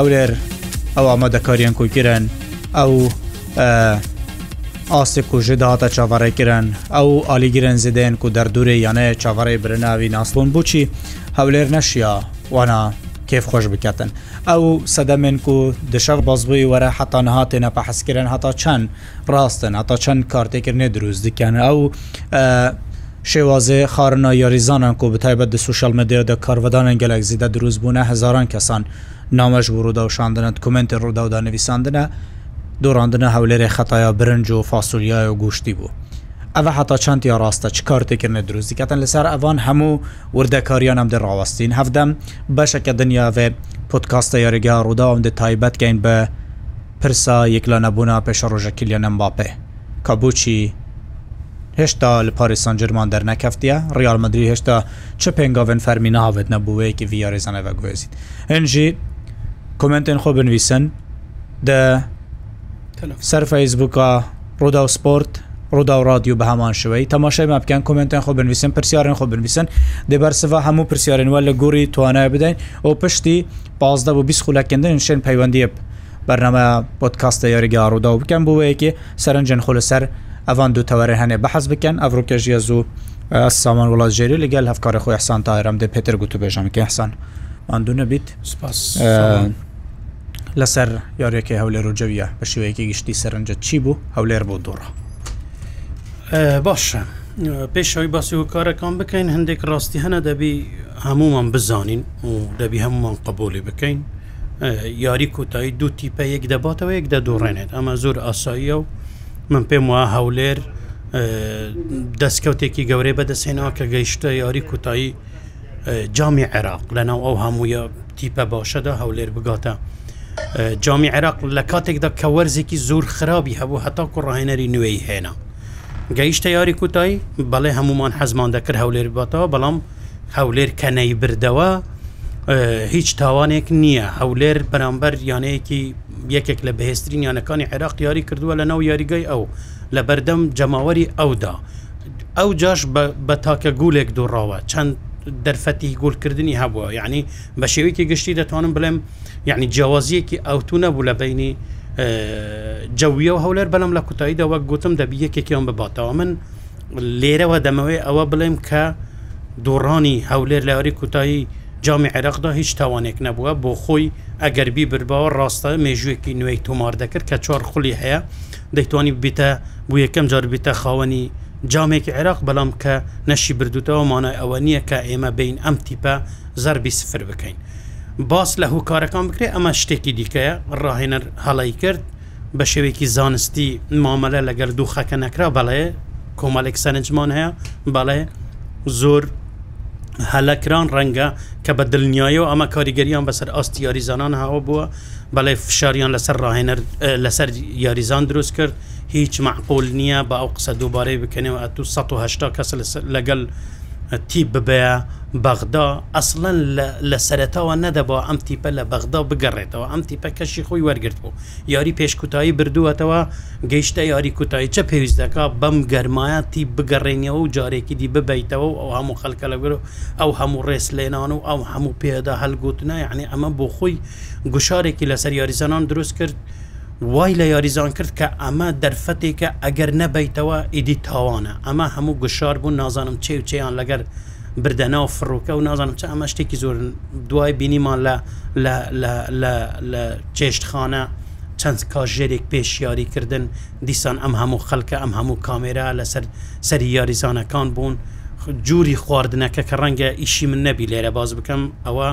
هەورێر ئەو ئامادەکاریان کوکردن ئەو ئاستی کوژە داهاتە چاوەڕێکردن ئەو ئالیگرن زدێن و دەردووری یانەیە چاوەڕێ برناوی ناسلۆن بچی هەولێر نەشیە وانا کیف خۆش بکەن ئەو سەدەمێن و دشەق بازبووی وەرە حتا نهاتێنە پە حەسکردن هەتا چەند ڕاستن هەتا چەند کارتێکردێ دروست دیکەن ئەو شێوازێ خارنا یاریزانان و بتایبەت دە سوشال مدیە دە کارودانە گەلەک زیدە دروست بوونە هزاران کەسان. نامەش بوو ڕووداوشاندنت کومنتی ڕوودا و دانەویساندنە دۆڕاندنە هەولێرێ خەتایە برنج و فاسولیای و گوشتی بوو. ئەە حتا چندیا ڕاستە چ کارتێکردنە دروستیکەن لەسەر ئەوان هەموو وردەکاریانم دەڕاوستین هەفتم بەشەکە دنیاێ پۆتکاستە یاریگە ڕووداوم دە تایبەتگەین بە پرسا یەکلا نەبوونا پێشە ڕۆژەکیلیانم باپێ کابوچی هێشتا لە پاریسان جرمان دەرنەکەفتە ڕیالمەدرری هێشتا چه پێنگاوێن فەرمی ناوێت نەبووەیەکی ڤیاریزانەوە گوێزیت هەنجی کمنتێن خۆ بنویسن دە سەر فەیسبووکە ڕوودا و سپۆرت ڕوودا و رادیو بە هەمان شوەی تەماشای ماپکان کمنتێن خۆ بنویسن پرسیارن خۆ بنویسن دەبەرسەفا هەموو پرسیارنوە لە گووری توانای بدەین ئەو پشتی پازدە بۆ بیست خولەکەندن شێن پەیوەندی بەرنەمە پۆتکاستە یاریگا ڕوودا و بکەن بۆەیەکی سەرنجەن خۆ لەسەر ئەوان دوو تەوەرە هەنێ بەحەز بکەن ئەڤڕۆکە ژە زوو سامان وڵات ژێری لەگەل هەفکاری خۆی حسان تاێرم دە پێتر گوتو بێژم کە حسان ئەندونە بیت سپاس لەسەر یاریەکەی هەولێر و جەویە بە شێوەیەکی گشتی سەرنجە چی بوو هەولێر بۆ دوڕە باشە پێشەوەی باسی و کارەکان بکەین هەندێک ڕاستی هەنە دەبی هەمومان بزانین و دەبی هەمومان قبولی بکەین یاری کۆتایی دوو تیپە یەک دەباتەوە یەک دەدۆڕێنێت ئەمە زۆر ئاساییە و من پێم وە هەولێر دەستکەوتێکی گەورەی بەدەسێنەوە کە گەیشتە یاری کۆتایی جامی عێراق لەناو ئەو هەموویە تیپە باشەدا هەولێر بگاتە جامی عێراق لە کاتێکدا کە وەرزێکی زۆر خراپی هەبوو هەتا کوڕاهێنەری نوێی هێنا گەیشتە یاری کوتایی بەڵێ هەمومان حەزمان دەکرد هەولێر باتەوە بەڵام هەولێر کەنەی بردەوە هیچ تاوانێک نییە هەولێر بەرامبەر یانەیەکی یەکێک لە بەهێستترین یانەکانی عێراق یاری کردووە لە ناو یاریگەی ئەو لە بەردەم جەماوەری ئەودا ئەو جاش بە تاکە گولێک دوڕاوە چەند دەرفەتی گولکردنی هەبووە یعنی بە شێوەیەکی گشتی دەتوانم بڵێم یعنی جیاوازیەکی ئەوتو نەبوو لە بینی جەویە و هەولەر بەڵام لە کوتاییدا وەک گوتم دەبی یەکێکیان بباتەوە من لێرەوە دەمەوەی ئەوە بڵێم کە دوڕانی هەولێر لەوەری کوتایی جامی عێراقدا هیچ تاوانێک نەبووە بۆ خۆی ئەگەربی برباوە ڕاستە مێژوێکی نوێی تۆمار دەکرد کە چوار خولی هەیە دەیتوانی بیتە بۆ یەکەم جار بیتە خاوەنی جامێکی عێراق بەڵام کە نەشی بردووتەوە مانای ئەوە نییە کە ئێمە بین ئەم تیپە زەربی سفر بکەین باس لە هوکارەکان بکرێ ئەمە شتێکی دیکەیە ڕاهێنەر هەڵی کرد بە شێوێکی زانستی مامەلە لەگەر دوو خەکە نەکرا بەڵێ کۆمەلێک سەرنجمان هەیە بەڵێ زۆر هەلەکران ڕەنگە کە بە دڵنیایە و ئەمە کاریگەریان بەسەر ئاستی یاریزانان هاوە بووە بەڵێ فشاریان لەسەر ڕاهێنەر لەسەر یاریزان دروست کرد هیچ معقول نییە بە ئەو قسە دووبارەی بکەنەوە ئەتو 1970 کەس لەگەڵ تی ببەیە بەغدا ئەسڵەن لە سەرەتاوە نەدەبەوە ئەم تیپە لە بەغدا بگەڕێتەوە ئەم تیپە کەشی خۆی وەرگرت بوو یاری پێشکوتایی بردووەتەوە گەیشتە یاری کوتایی چە پێویست دەکا بەم گەرمایە تی بگەڕێنەوە و جارێکی دی ببیتەوە و ئەو هەموو خەلکە لەگەر ئەو هەموو ڕێس لێنان و ئەو هەموو پێدا هەلگوتنە یعنی ئەمە بۆ خۆی گوشارێکی لەسەر یاریزانان دروست کرد و وای لە یاریزان کرد کە ئەمە دەرفەتێکە ئەگەر نەبیتەوە ئیدی تاوانە ئەمە هەموو گشار بوون نازانم چێ و چیان لەگەر بردەنا و فڕووکە و نازانم چ ئەمە شتێکی زۆر دوای بینیمان لە چێشتخانە چەند کاژێرێک پێشیاریکردن دیسان ئەم هەموو خەلکە ئەم هەموو کامێرا لەسەر سەری یاریزانەکان بوون جووری خواردنەکە کە ڕەنگە ئیشی من نەبی لێرە باز بکەم ئەوە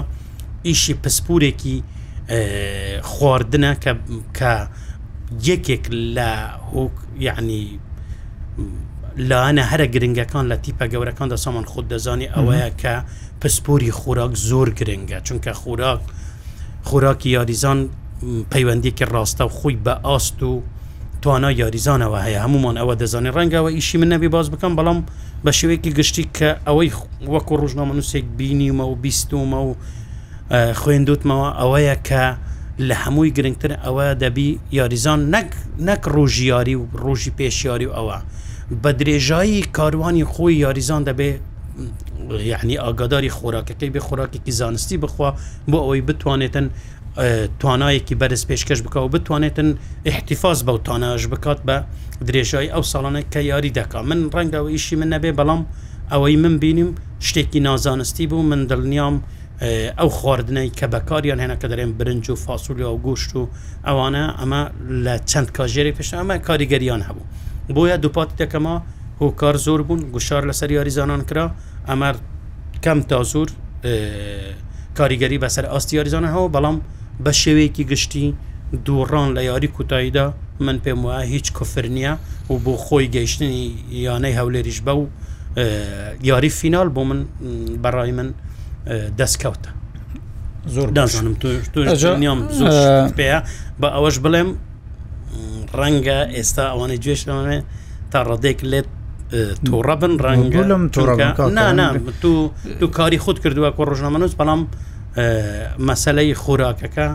ئیشی پسپورێکی خواردنە کە کە یەکێک لە هۆک یعنی لاەنە هەرە گرنگەکان لە تیپە گەورەکان دەسامان خود دەزانی ئەوەیە کە پسپۆری خوراک زۆر گرنگە چونکە خوراک خوراکی یاریزان پەیوەندێکی ڕاستە و خۆی بە ئاست و توانا یاریزانەوە هەیە هەمومان ئەوە دەزانێت ڕەنگەوە ئیشی من نەبی باز بکەم بەڵام بە شێوەیەکی گشتی کە ئەوەی وەکو ڕژنامەنووسێک بینیمە و بیستمە و خوێندوتمەوە ئەوەیە کە لە هەمووی گرنگتر ئەوە دەبی یاریزان نەک ڕۆژیاری و ڕۆژی پێشیاری و ئەوە بە درێژایی کاروانی خۆی یاریزان دەبێ یعنی ئاگاداری خۆراکەکەی بێ خۆراکێکی زانستی بخوا بۆ ئەوەی بتوانێتن توانایەکی بەرز پێشکەش بکە و بتوانێتن احتیفاز بەو تاناژ بکات بە درێژایی ئەو ساڵانە کە یاری دەکا من ڕەنگەوە ئیشی من نەبێ بەڵام ئەوەی من بینیم شتێکی نازانستی بوو من دڵنیام ئەو خواردنەی کە بەکاریان هێنا کە دەرێن برنج و فاسولی و گوشت و ئەوانە ئەمە لە چەند کاژێری پێش ئەمە کاریگەریان هەبوو بۆیە دووپاتی دەکەما هۆکار زۆر بوون گوشار لەسەر یاریزانان کرا ئەمە کەم تا زۆر کاریگەری بەسەر ئاستی یاریزانە هەوە بەڵام بە شێوەیەکی گشتی دووڕان لە یاری کوتاییدا من پێم وایە هیچ کفرنیە و بۆ خۆی گەیشتنی یانەی هەولێریش بە و یاری فینال بۆ من بەڕای من دەستکەوتە زۆر دازانم پێەیە بە ئەوەش بڵێم ڕەنگە ئێستا ئەوانەی گوێشەوەێ تا ڕدێک لێت تووڕە بن ڕەنگە لەم تو تو کاری خودت کردووە کۆ ڕژنامەنووس بەڵام مەسلەی خۆراکەکە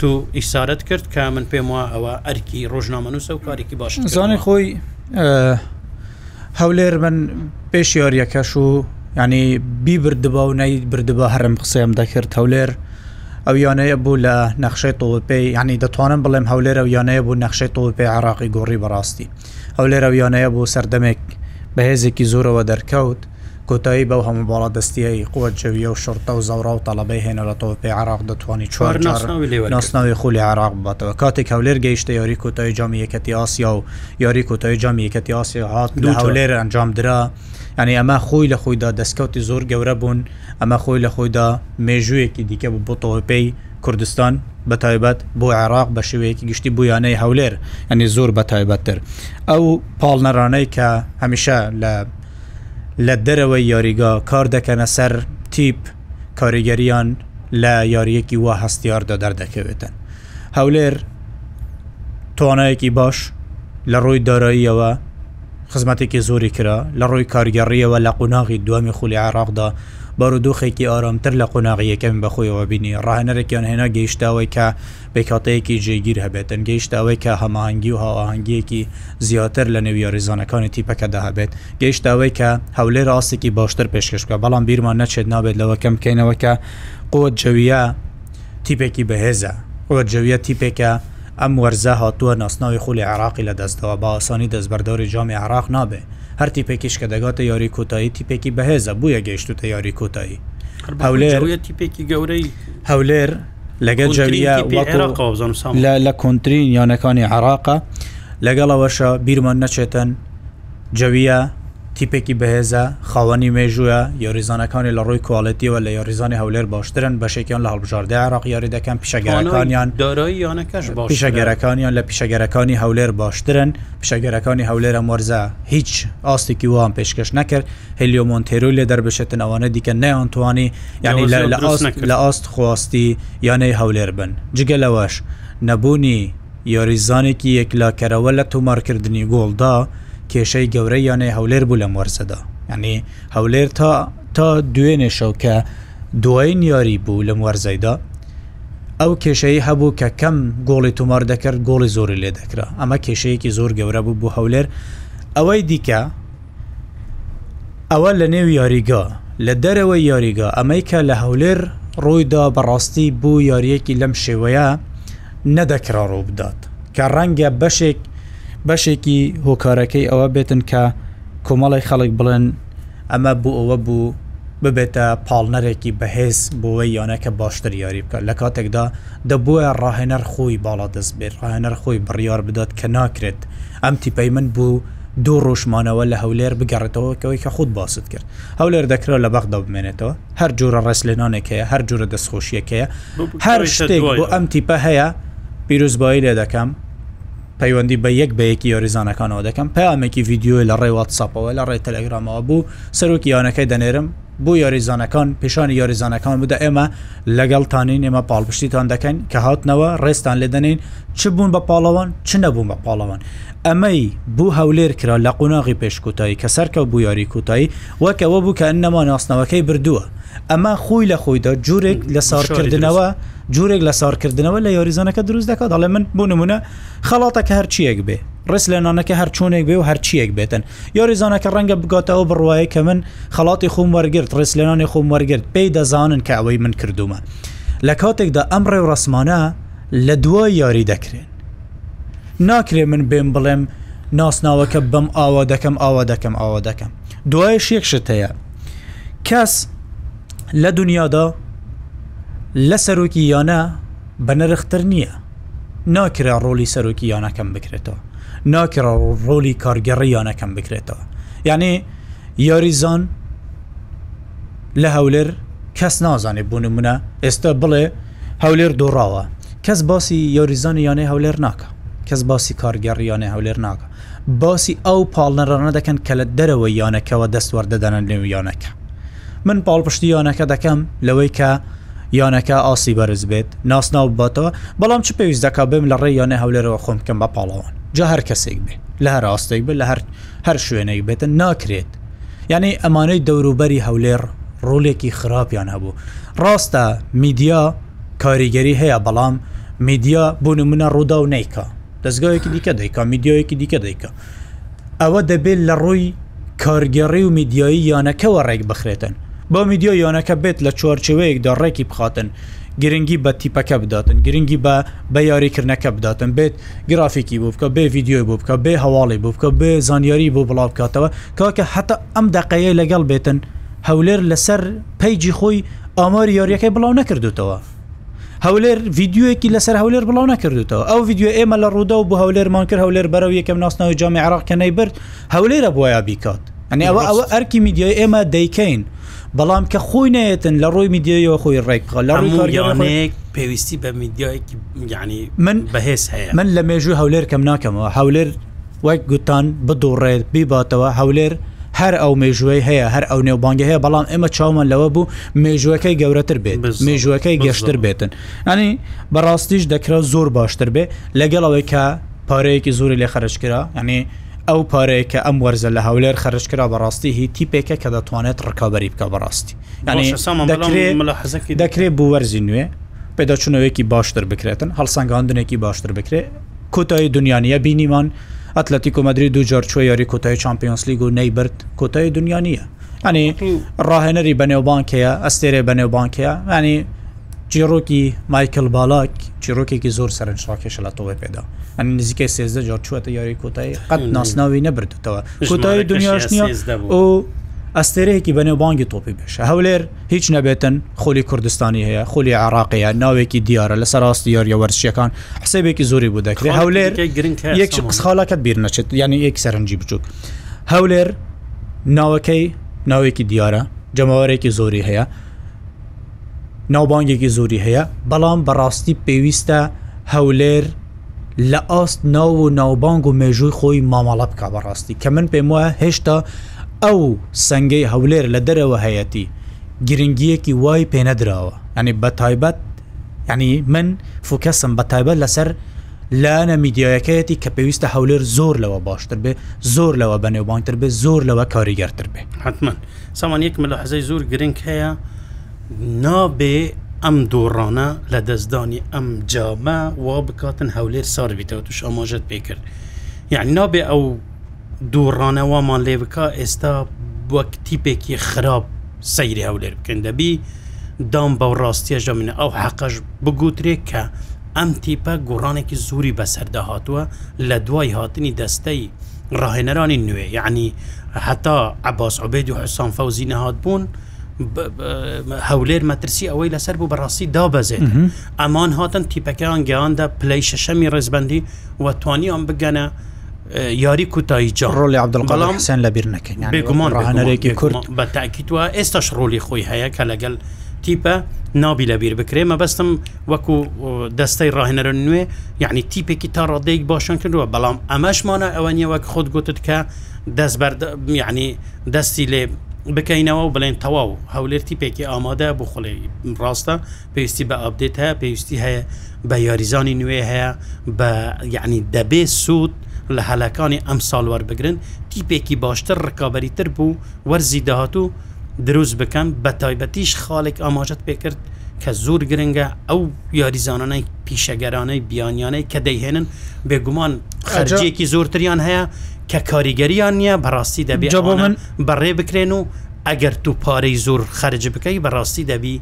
تو ئیسارەت کرد کە من پێم وە ئەوە ئەرکی ڕۆژنامەنووسە و کارێکی باش زانانی خۆی هەولێر من پێش یاریەکەش و ینی بیبردبە و نەی بردبە هەرم قسەم دەکرد هەولێر ئەو یانەیە بوو لە نەخشەی تۆپی ینی دەتوانم بڵێم هەولێر ئەو یانەیە بوو نەخشەی تۆپی عراقی گۆڕی بەڕاستی هەولێر ئەو یانەیە بوو سەردەمێک بەهێزێکی زۆرەوە دەرکەوت کۆتایی بەو هەموو باڵا دەستیایی قوت جوویە و شرتە و زەورا و تەڵەبەی هێنە لە تۆپی عراق دەتوانانی چوار ناسناوی خولی عراق باتەوە کاتێک هەولێر گەیشتە یاری کۆتایی جامی یەکەتی ئاسیا و یاری کۆتایی جامی یەکەتی ئاسیا هات هەولێر ئەنجام درا. ینی ئەمە خۆی لە خۆیدا دەستکەوتی زۆر گەورە بوون ئەمە خۆی لە خۆیدا مێژوویەکی دیکە بوو بۆ تۆپەی کوردستان بە تایبەت بۆ عێراق بە شێوەیەکی گشتی بویانەی هەولێر ئەنی زۆر بە تایبەتتر ئەو پاڵنەرانەی کە هەمیشە لە لە دەرەوەی یاریگا کار دەکەنە سەر تیپ کاریگەریان لە یاریەکی وا هەستیاردا دەردەکەوێتن هەولێر توانایەکی باش لە ڕووی داراییەوە خزمەتێکی زۆری کرا لە ڕووی کارگەڕیەوە لە قۆناغی دوامی خولی عراقدا بارودۆخێکی ئارامتر لە قۆناغیەکەم بەخۆیەوە بینی ڕاهەنەرێکیان هێنا گەیشتاوەی کە بێکاتەیەکی جێگیر هەبێت ئەنگەیشتاوەی کە هەماهنگگی و هاواهنگگیەکی زیاتر لە نەوی ریزانەکانی تیپەکەدا هەبێت گەیشتاوەی کە هەولێ ڕاستێکی باشتر پێشکەشکە بەڵام بیرمان نەچێت نابێت لەوە کەم بکەینەوە کە قوت جەویە تیپێکی بەهێزە قوت جەویە تیپێکە ئەم وەرزە هاتووە ناسناوی خولی عراقی لە دەستەوە بە ئاسانی دەستبەرداری جامی عراق نابێ هەر تیپێکیش کە دەگاتە یاری کۆتایی تیپێکی بەهێزە بووە گەیشتوتە یاری کۆتایی هەولێر تیپێکی گەورەی هەولێر لەگەل جەویە لە کۆنترین یانەکانی عراقە لەگەڵەوەشە بیرمان نەچێتەن جەویە تیپێکی بەهێزە خاوەنی مێژووە یۆریزانەکانی لە ڕووی کوالڵەتیەوە لە یۆریزانی هەولێر باشترن بەشێکیان لە هەڵبژاردە عراق یاری دەکەن پیشەگەرەکانیان دارایی یانەکەش پیشەگەرەکانیان لە پیشەگەرەکانی هەولێر باشترن پیشەگەرەکانی هەولێرە مۆرزە هیچ ئاستێکی وان پێشکەش نەکرد هلیۆمونتێرو لێ دەربشێتن ئەوانە دیکە نەیانتوانی ینی لە ئاست خواستی یانەی هەولێر بن جگەلەوەش نەبوونی یۆریزانێکی یەکلاکەرەوە لە تومارکردنی گۆڵدا کێشەی گەورەی یانێ هەولێر بوو لە مۆرسەدا ینی هەولێر تا تا دوێنێ شەوکە دوایین یاری بوو لە موەرزەیدا ئەو کێشەی هەبوو کە کەم گۆڵی تومار دەکرد گۆڵی زۆری لێ دەکرا ئەمە کێشەیەکی زۆر گەورە بوو بوو هەولێر ئەوەی دیکە ئەوە لە نێو یاریگا لە دەرەوە یاریگا ئەمریکا لە هەولێر ڕوویدا بەڕاستی بوو یاریەکی لەم شێوەیە نەدەکرا ڕوو بدات کە ڕەنگە بەشێک بەشێکی هۆکارەکەی ئەوە بێتن کە کۆمەڵی خەڵک بڵێن ئەمە بوو ئەوە بوو ببێتە پاڵنەرێکی بەهێز بۆەوەی یانەکە باشتر یاری بکە لە کاتێکدا دەبووە ڕاهێنەر خۆی باڵا دەست بێت ڕاهێنەر خۆی بڕیار بدات کە ناکرێت ئەم تیپەی من بوو دوو ڕۆژمانەوە لە هەولێر بگەڕێتەوەکەوەی کە خودت باست کرد هەولێر دەکرا لە بەغدا بمێنێتەوە هەر جورە ڕستلێنانێکەیە هەر جورە دەستخۆشیەکەیە هەر شتێک بۆ ئەم تیپە هەیە پیرروزبایی لێ دەکەم پەیوەندی بە یەک بە یەکی یۆریزانەکانەوە دەکەم پامێکی ویددیوی لە ڕێ واتساپەوە لە ڕێ تەلەگرامەوە بوو سەرۆکی یانەکەی دەنێرم بوو یاریزانەکان پیشانی یاریزانەکان بدە ئێمە لەگەڵتانین ئێمە پاڵپشتیتان دەکەن کە هاتنەوە ڕێستان لێ دەنین چ بوون بە پاڵەوان چ نەبوون بە پاڵەوان ئەمەی بوو هەولێر کرا لە قۆناغی پێشکوتایی کە سەرکە بوو یاری کوتایی وەکەوە بوو کە نەما ناستنەوەکەی بردووە ئەمە خۆی لە خۆیدا جوورێک لە ساڕکردنەوە جوورێک لە سارکردنەوە لە یۆریزانەکە دروست دەکات دەڵێ من بۆ نمونە خەڵاتەکە هەرچیەک بێ ڕست لە نانەکە هەر چۆنێک بێ و هەرچیەک بێتن یۆریزانەکە ڕەنگە بگاتەوە بڕواایە کە من خەڵاتی خۆم وەرگرت ڕست لێنانی خۆم وەرگرت پێی دەزانن کە ئەوەی من کردومە لە کاتێکدا ئەمڕێ و ڕسمانە لە دوای یاری دەکرێن ناکرێ من بێم بڵێم ناسناوەکە بەم ئاوا دەکەم ئاوا دەکەم ئاوا دەکەم دوایە شێکشت هەیە کەس لە دنیادا لە سەرۆکی یانە بەنرختتر نییە ناکرا ڕۆلی سەرۆکی یانەکەم بکرێتەوە ناکرا ڕۆلی کارگەڕی یانەکەم بکرێتەوە یعنی یاریزان لە هەولر کەس نازانێ بوون منە ئێستا بڵێ هەولێر دوڕاوە کەس باسی یاریزانی یانێ هەولێر ناکە کەس باسی کارگەڕیانێ هەولێر ناکە باسی ئەو پاڵنەڕانە دەکەن کە لە دەرەوە یانەکەەوە دەستوەەردەدانن لێ یانەکە من پاڵپشتی یانەکە دەکەم لەوەی کە یانەکە ئاسی بەرز بێت ناسناو باتەوە بەڵام چ پێویست دەکا بم لە ڕێ یانە هەولێرەوە خۆم بکەم بە پاڵەوان جا هەر کەسێک بێ لە هەر ئاستێک بێت لە هەر هەر شوێنێک بێتە ناکرێت یعنی ئەمانەی دەوروبەری هەولێر ڕۆلێکی خراپیان هەبوو ڕاستە میدیا کاریگەری هەیە بەڵام میدیا بوون منە ڕوودا و نیکا دەستگاهێکی دیکە دەیکا میدیۆیەکی دیکە دەیکە ئەوە دەبێت لە ڕووی کارگەڕی و میدیایی یانەکەەوە ڕێک بخرێتن بۆ میدیۆیۆنەکە بێت لە چۆرچوەیەکدا ڕێکی بخاتن گرنگی بە تیپەکە بداتن گرنگی بە بە یاریکردنەکە بداتن بێت گرافیکی بوو بکە بێ یددیوی بوو بکە بێ هەواڵی بوو بکە بێ زانیاری بۆ بڵاو بکاتەوە کاکە حتا ئەم دقەیە لەگەڵ بێتن هەولێر لەسەر پیجی خۆی ئاماری یاریەکەی بڵاو نەکردوتەوە. هەولێر یددیوەکی لەسەر هەولێر بڵاو نەکردوتەوە ئەو یددیو ئێمە لە ڕوودا و بۆ هەولێرمان کرد هەولێر بەرەو یەکەم ناستنەوە جامی عراقکە نەیبرد هەولێرە بۆیە بیکات. ئەنی ئەوە ئەوە ئەرکی میدیای ئێمە دەیکەین بەڵام کە خۆی نێتن لە ڕۆی میدیەوە خۆی ڕێکخە لە ڕوویانەیەک پێویستی بە میدیایکی ینی من بەهێز هەیە من لە مێژوو هەولێر کەم ناکەمەوە هەولێر وەک گوتان بدوڕێت بیباتەوە هەولێر هەر ئەو مێژوەی هەیە هەر ئەو نێوبانگە هەیە بەڵام ئێمە چاومان لەوە بوو مێژوەکەی گەورەتر بێت مێژوەکەی گەشتر بێتن ئەنی بەڕاستیش دەکرا زۆر باشتر بێ لەگەڵ ئەوەی کە پارەیەکی زۆری لێ خەرشکرا ینی ئەو پارەیە کە ئەم وەرزە لە هەولێر خەرشکرا بەڕاستی هی تیپێکە کە دەتوانێت ڕکابی بکە بەڕاستی دەکرێت بوو وەرزی نوێ پێداچوونەوەیەکی باشتر بکرێتن هەڵسەنگاندنێکی باشتر بکرێت کۆتایی دنیاە بینیمان ئەتلەتی کۆمەدرری دوجار چۆ یاری کۆتای چمپیۆنس لیگ و نەیبرد کۆتایی دنیاە ئەنی ڕاهێنەری بەنێوبانکەیە ئەستێرێ بەنێوبانکەیە ینی جیرۆکی مایکل بالاک چیرۆکێکی زۆر سەرنجڕاکێشە لە تۆڵێ پێدا ئەم نزیکە سێزدە جار چوەتە یاری کۆتایی قەت ناسناوی نەبردتەوە کۆتایی دنیاش نییە ئەو ئەستێرەیەکی بەنێوبانگی تۆپی بێشە هەولێر هیچ نەبێتن خۆلی کوردستانی هەیە خۆلی عراقەیە ناوێکی دیارە لەسەر ڕاستی یاریە وەرزشیەکان حسێبێکی زۆری بوو دەکرێت هەولێر یەک قسخالەکەت بیر نەچێت یعنی یەک سەرنجی بچووک هەولێر ناوەکەی ناوێکی دیارە جەماوارێکی زۆری هەیە ناوبانگێکی زۆری هەیە بەڵام بەڕاستی پێویستە هەولێر لە ئاست ناو و ناوبانگ و مێژووی خۆی مامەڵە بک بەڕاستی کە من پێم وایە هێشتا ئەو سنگەی هەولێر لە دەرەوە هەیەتی گرنگیەکی وای پێنەدراوە ئەنی بە تایبەت ینی من فوکەسم بە تایبەت لەسەر لاەنە میدیایەکەیەتی کە پێویستە هەولێر زۆر لەوە باشتر بێ زۆر لەوە بەنێوبانگتر بێ زۆر لەوە کاریگەرتر بێ حتمما سامان یەکمە لە حەزەی زۆر گرنگ هەیە نابێ ئەم دۆڕانە لە دەستدانی ئەم جامە وا بکاتن هەولێر سار بیتەوە توش ئاماژت پێکرد یعنی نابێ ئەو دووڕانە وامان لێ بکە ئێستا وەک تیپێکی خراپ سەیری هەولێر بکەن دەبی دام بەو ڕاستیەژە منە ئەو حەقەش بگوترێک کە ئەم تیپە گۆڕانێکی زوری بەسەردا هاتووە لە دوای هاتنی دەستەی ڕاهێنەرانی نوێ یعنی حتا عباس عبێد و حسان فەوزی نەهات بوون و هەولێر مەترسی ئەوەی لەسەر بوو بەڕاستی دابەزێت ئەمان هاتن تیپەکەیان گەیاندا پلەی شەشەمی ڕێزبندی و توانیان بگەنە یاری کوتایی جا ڕۆلی عبدڵقەڵام سن لەبییر نەکەین بێگومان ڕهانەرێکی کورد بە تاکیتوە ئێستاش ڕۆلی خۆی هەیە کە لەگەل تیپە نابی لەبییر بکرێمە بەستم وەکو دەستەی ڕاهێنەرە نوێ یعنی تیپێکی تا ڕادەیەک باشن کردووە بەڵام ئەمەشمانە ئەوە نیە وەک خۆت گوتت کە دەست یعنی دەستی لێ بکەینەوە و بڵێن تەواو هەولێتی پێکی ئامادە بۆ خڵێ ڕاستە پێویستی بە ئەبدێت هەیە پێویستی هەیە بە یاریزانی نوێ هەیە بە یعنی دەبێ سوود لە هەلەکانی ئەم ساڵوار بگرن تیپێکی باشتر ڕکابەریتر بوو وەرزی داهاتوو دروست بکەن بە تایبەتیش خاڵێک ئاماژەت پێکرد کە زۆر گرنگە ئەو یاریزانانەی پیشەگەرانەی بیانیانەی کە دەیهێنن بێگومان خەرجیەکی زۆرتریان هەیە کە کاریگەریان نییە بەڕاستی دەبێت بۆ من بەڕێ بکرێن و ئەگەر تو پارەی زۆر خرج بکەی بەڕاستی دەبی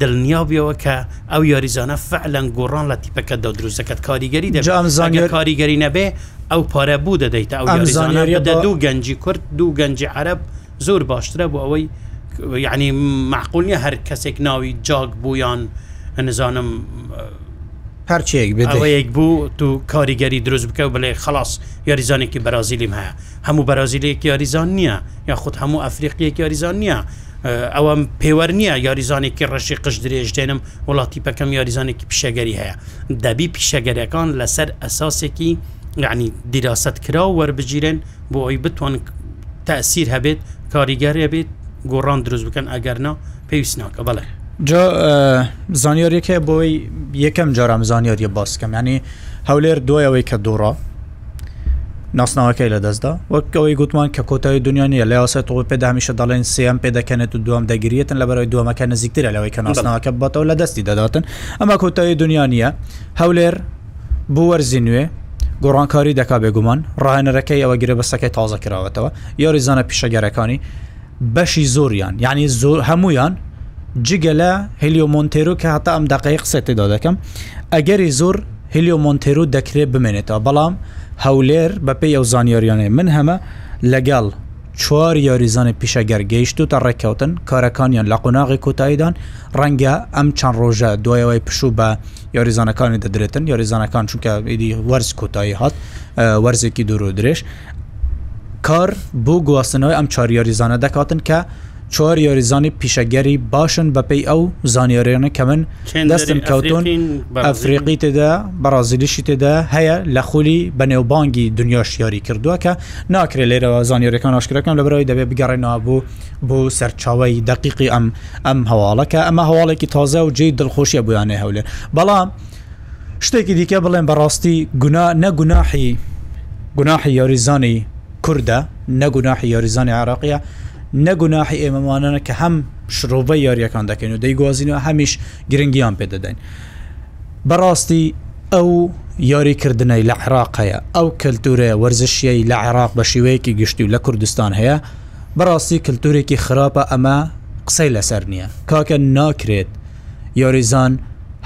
دڵنیا بیەوە کە ئەو یاریزانە فعلەن گۆڕان لە تیپەکە دا دروستەکەت کاریگەری دەزانانی کاریگەری نەبێ ئەو پارە بوو دەدەیت ئەو زانانیریە دوو گەنجی کورد دوو گەنجی عرب زۆر باشترە بۆ ئەوەی یعنی معقولنیە هەر کەسێک ناوی جاگ بوویان نزانم هەرچێک بێک بوو تو کاریگەری دروست بکە و بڵێ خلاص یاریزانێکی بەرازیلیم هەیە هەموو بەرازیلەیەکی یاریزان نییە یا خودت هەموو ئەفریقیەکی یاریزان نییە ئەوەم پێوە نییە یاریزانێکی ڕەشی قش درێژدێنم وڵاتی پەکەم یاریزانێکی پیشەگەری هەیە دەبی پیشەگەریەکان لەسەر ئەساسێکی یعنی دیراست کرا وەربگیرن بۆ ئەوی بتوان تاثیر هەبێت کاریگەری هەبێت گۆڕان دروست بکەن ئەگەرنا پێویست ناکە بەڵێ جا زانیاریەکە بۆی یەکەم جارام زانیاریە باسکەم ینی هەولێر دوایەوەی کە دوڕە ناسناوەکەی لە دەستدا وەک ئەوەی گوتمان کە کۆتایی دنیاە لە یاسە تۆ پێدامیشە دەڵێن سم پێ دەکەنێت و دوام دەگیرێتن لە بەرەوەی دومەکە نزیکترە لەوەی کە ناسناوەکە بەتەوە لە دەستی دەداتن ئەمە کۆتایی دنیاە هەولێر بوو وەرزی نوێ گۆڕانکاری دەکا بێگومان ڕاهێنەرەکەی ئەوە گرە بەسەکەی تازە کراوەتەوە یاریزانە پیشەگەرەکانی بەشی زۆریان یعنی زۆر هەمویان جگە لە هلیۆمۆنتێرو کە هەتا ئەم دقەیە قسەتێدا دەکەم ئەگەری زۆر هلیۆمۆنتێرو دەکرێت بمێنێتەوە بەڵام هەولێر بەپی ئەو زانیاریانێ من هەمە لەگەڵ چوار یاریزانە پیشەگەر گەیشت و تا ڕێککەوتن کارەکانیان لە قۆناغی کۆتاییدان ڕەنگە ئەم چەند ڕۆژە دوایەوەی پشوو بە یاریزانەکانی دەدرێتن یاریزانەکان چونکە ئیدی وەرز کۆتایی هات وەرزێکی دوور و درێژ کار بۆ گواستنەوەی ئەم چاریاریزانە دەکاتن کە چوار یاریزانی پیشەگەری باشن بەپی ئەو زانیاریانە کە من دەستم کەوتون ئەفریقی تێدا بەرازیلیشی تێدا هەیە لە خولی بەنێوبانگی دنیاش یاری کردووە کە ناکرێت لێرەوە زانیاریەکان ئاشکرەکەم لە بەرەوەی دەبێت بگەڕێنەوە بوو بۆ سەرچاوی دقیقی ئەم ئەم هەواڵەکە ئەمە هەواڵێکی تازە و جێی دڵخۆشیە بۆیانێ هەولێ بەڵام شتێکی دیکە بڵێن بەڕاستی گونا نەگوناحی گوناحی یاریزانی کووردە نەگوناحی یاریزانی عراقیە نەگوناحی ئێمەمانانە کە هەم شرۆڤە یاریەکان دەکەین و دەیگوازینەوە هەمیش گرنگیان پێدەدەین بەڕاستی ئەو یاریکردنەی لە عراق هەیە ئەو کەلتورەیە وەرزشیەی لە عێراق بە شێوەیەکی گشتی و لە کوردستان هەیە بەڕاستی کللتورێکی خراپە ئەمە قسەی لەسەر نییە کاکە ناکرێت یاریزان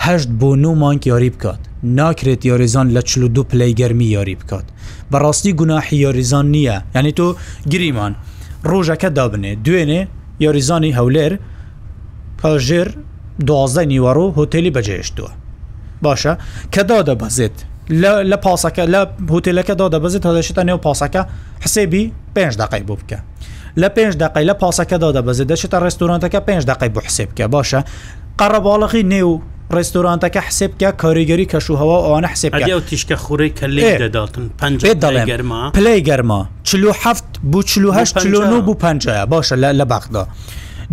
هەشت بۆ نومانک یاری بکات ناکرێت یاریزان لە چلو دو پلەی گەرمی یاری بکات بەڕاستی گوناحی یاریزان نییە یعنی تۆ گریمان ڕۆژەکە دابنێ دوێنێ یاریزانی هەولێر پژێر دوازدە نیوەڕۆ هۆتێلی بەجێشتووە باشە کە دا دەبەزێت لە پاسەکە لە هۆتێلەکە دا دەبزێت هەدەشتە نێو پاسەکە حسێبی پێنج دقی بۆ بکە لە پێنج دقی لە پاسەکەدا دەبزێت دەشتە ڕێستورانتەکە پێنج دقی بۆ حسێ بکە باشە قەڕەباڵقی نێو ڕێستۆرانتەکە حسب کە کاریگەری کەشوهەوە ئەوانە حسب تیشکە خوڕی کە لێ دەداتن پێ دەڵێ گەرما پلی گەرما چلو هەفت بوو چه چلۆ بوو پنجە باشە لە بەخدا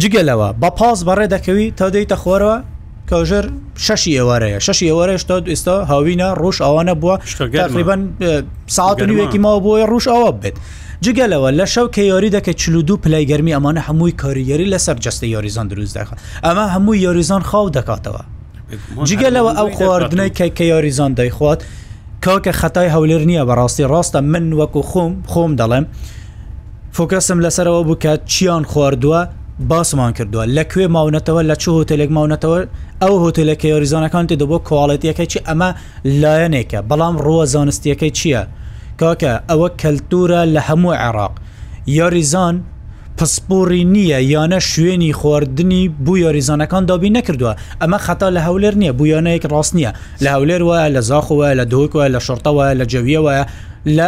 جگەلەوە بە پاس بەڕێ دەکەوی تا دەیتە خۆرەوە کەژر شەشی ئێوارەیە شەشی ئێوارەیە تا ئێستا هاوینە ڕۆژ ئەوانە بووە تقریبان ساعت نوێکی ماوە بۆی ڕوش ئەوە بێت جگەلەوە لە شەو کە یاری دەکە چلودو پلای گەرمی ئەمانە هەمووی کاریگەری لەسەر جستە یاریزان دروست دەخات ئەمە هەمووی یاریزان خاو دەکاتەوە جگەلەوە ئەو خواردنەی کە کە یاریزان دەیخوات کاکە خەتای هەولێر نییە بەڕاستی ڕاستە من وەکو خۆم خۆم دەڵێم. فۆکەسم لەسەرەوە بکات چیان خواردووە باسمان کردووە لەکوێ ماونەتەوە لە چه هۆتلێک ماونەتەوە ئەو هۆتلەکە یۆریزانەکان تێ دەبۆ کۆڵەتیەکە چی ئەمە لایەنێکە بەڵام ڕوە زانستیەکەی چییە؟ کاکە ئەوە کەلتورە لە هەموو عێراق یاریزان پسپۆری نییە یانە شوێنی خواردنی بوو یاریزانەکان دابی نەکردووە ئەمە خەتا لە هەولێر نییە بویانەیەک ڕاست نییە لە هەولێر وە لە زاخەوە لە دۆکەوە لە شرتەوە لە جەویەوە لە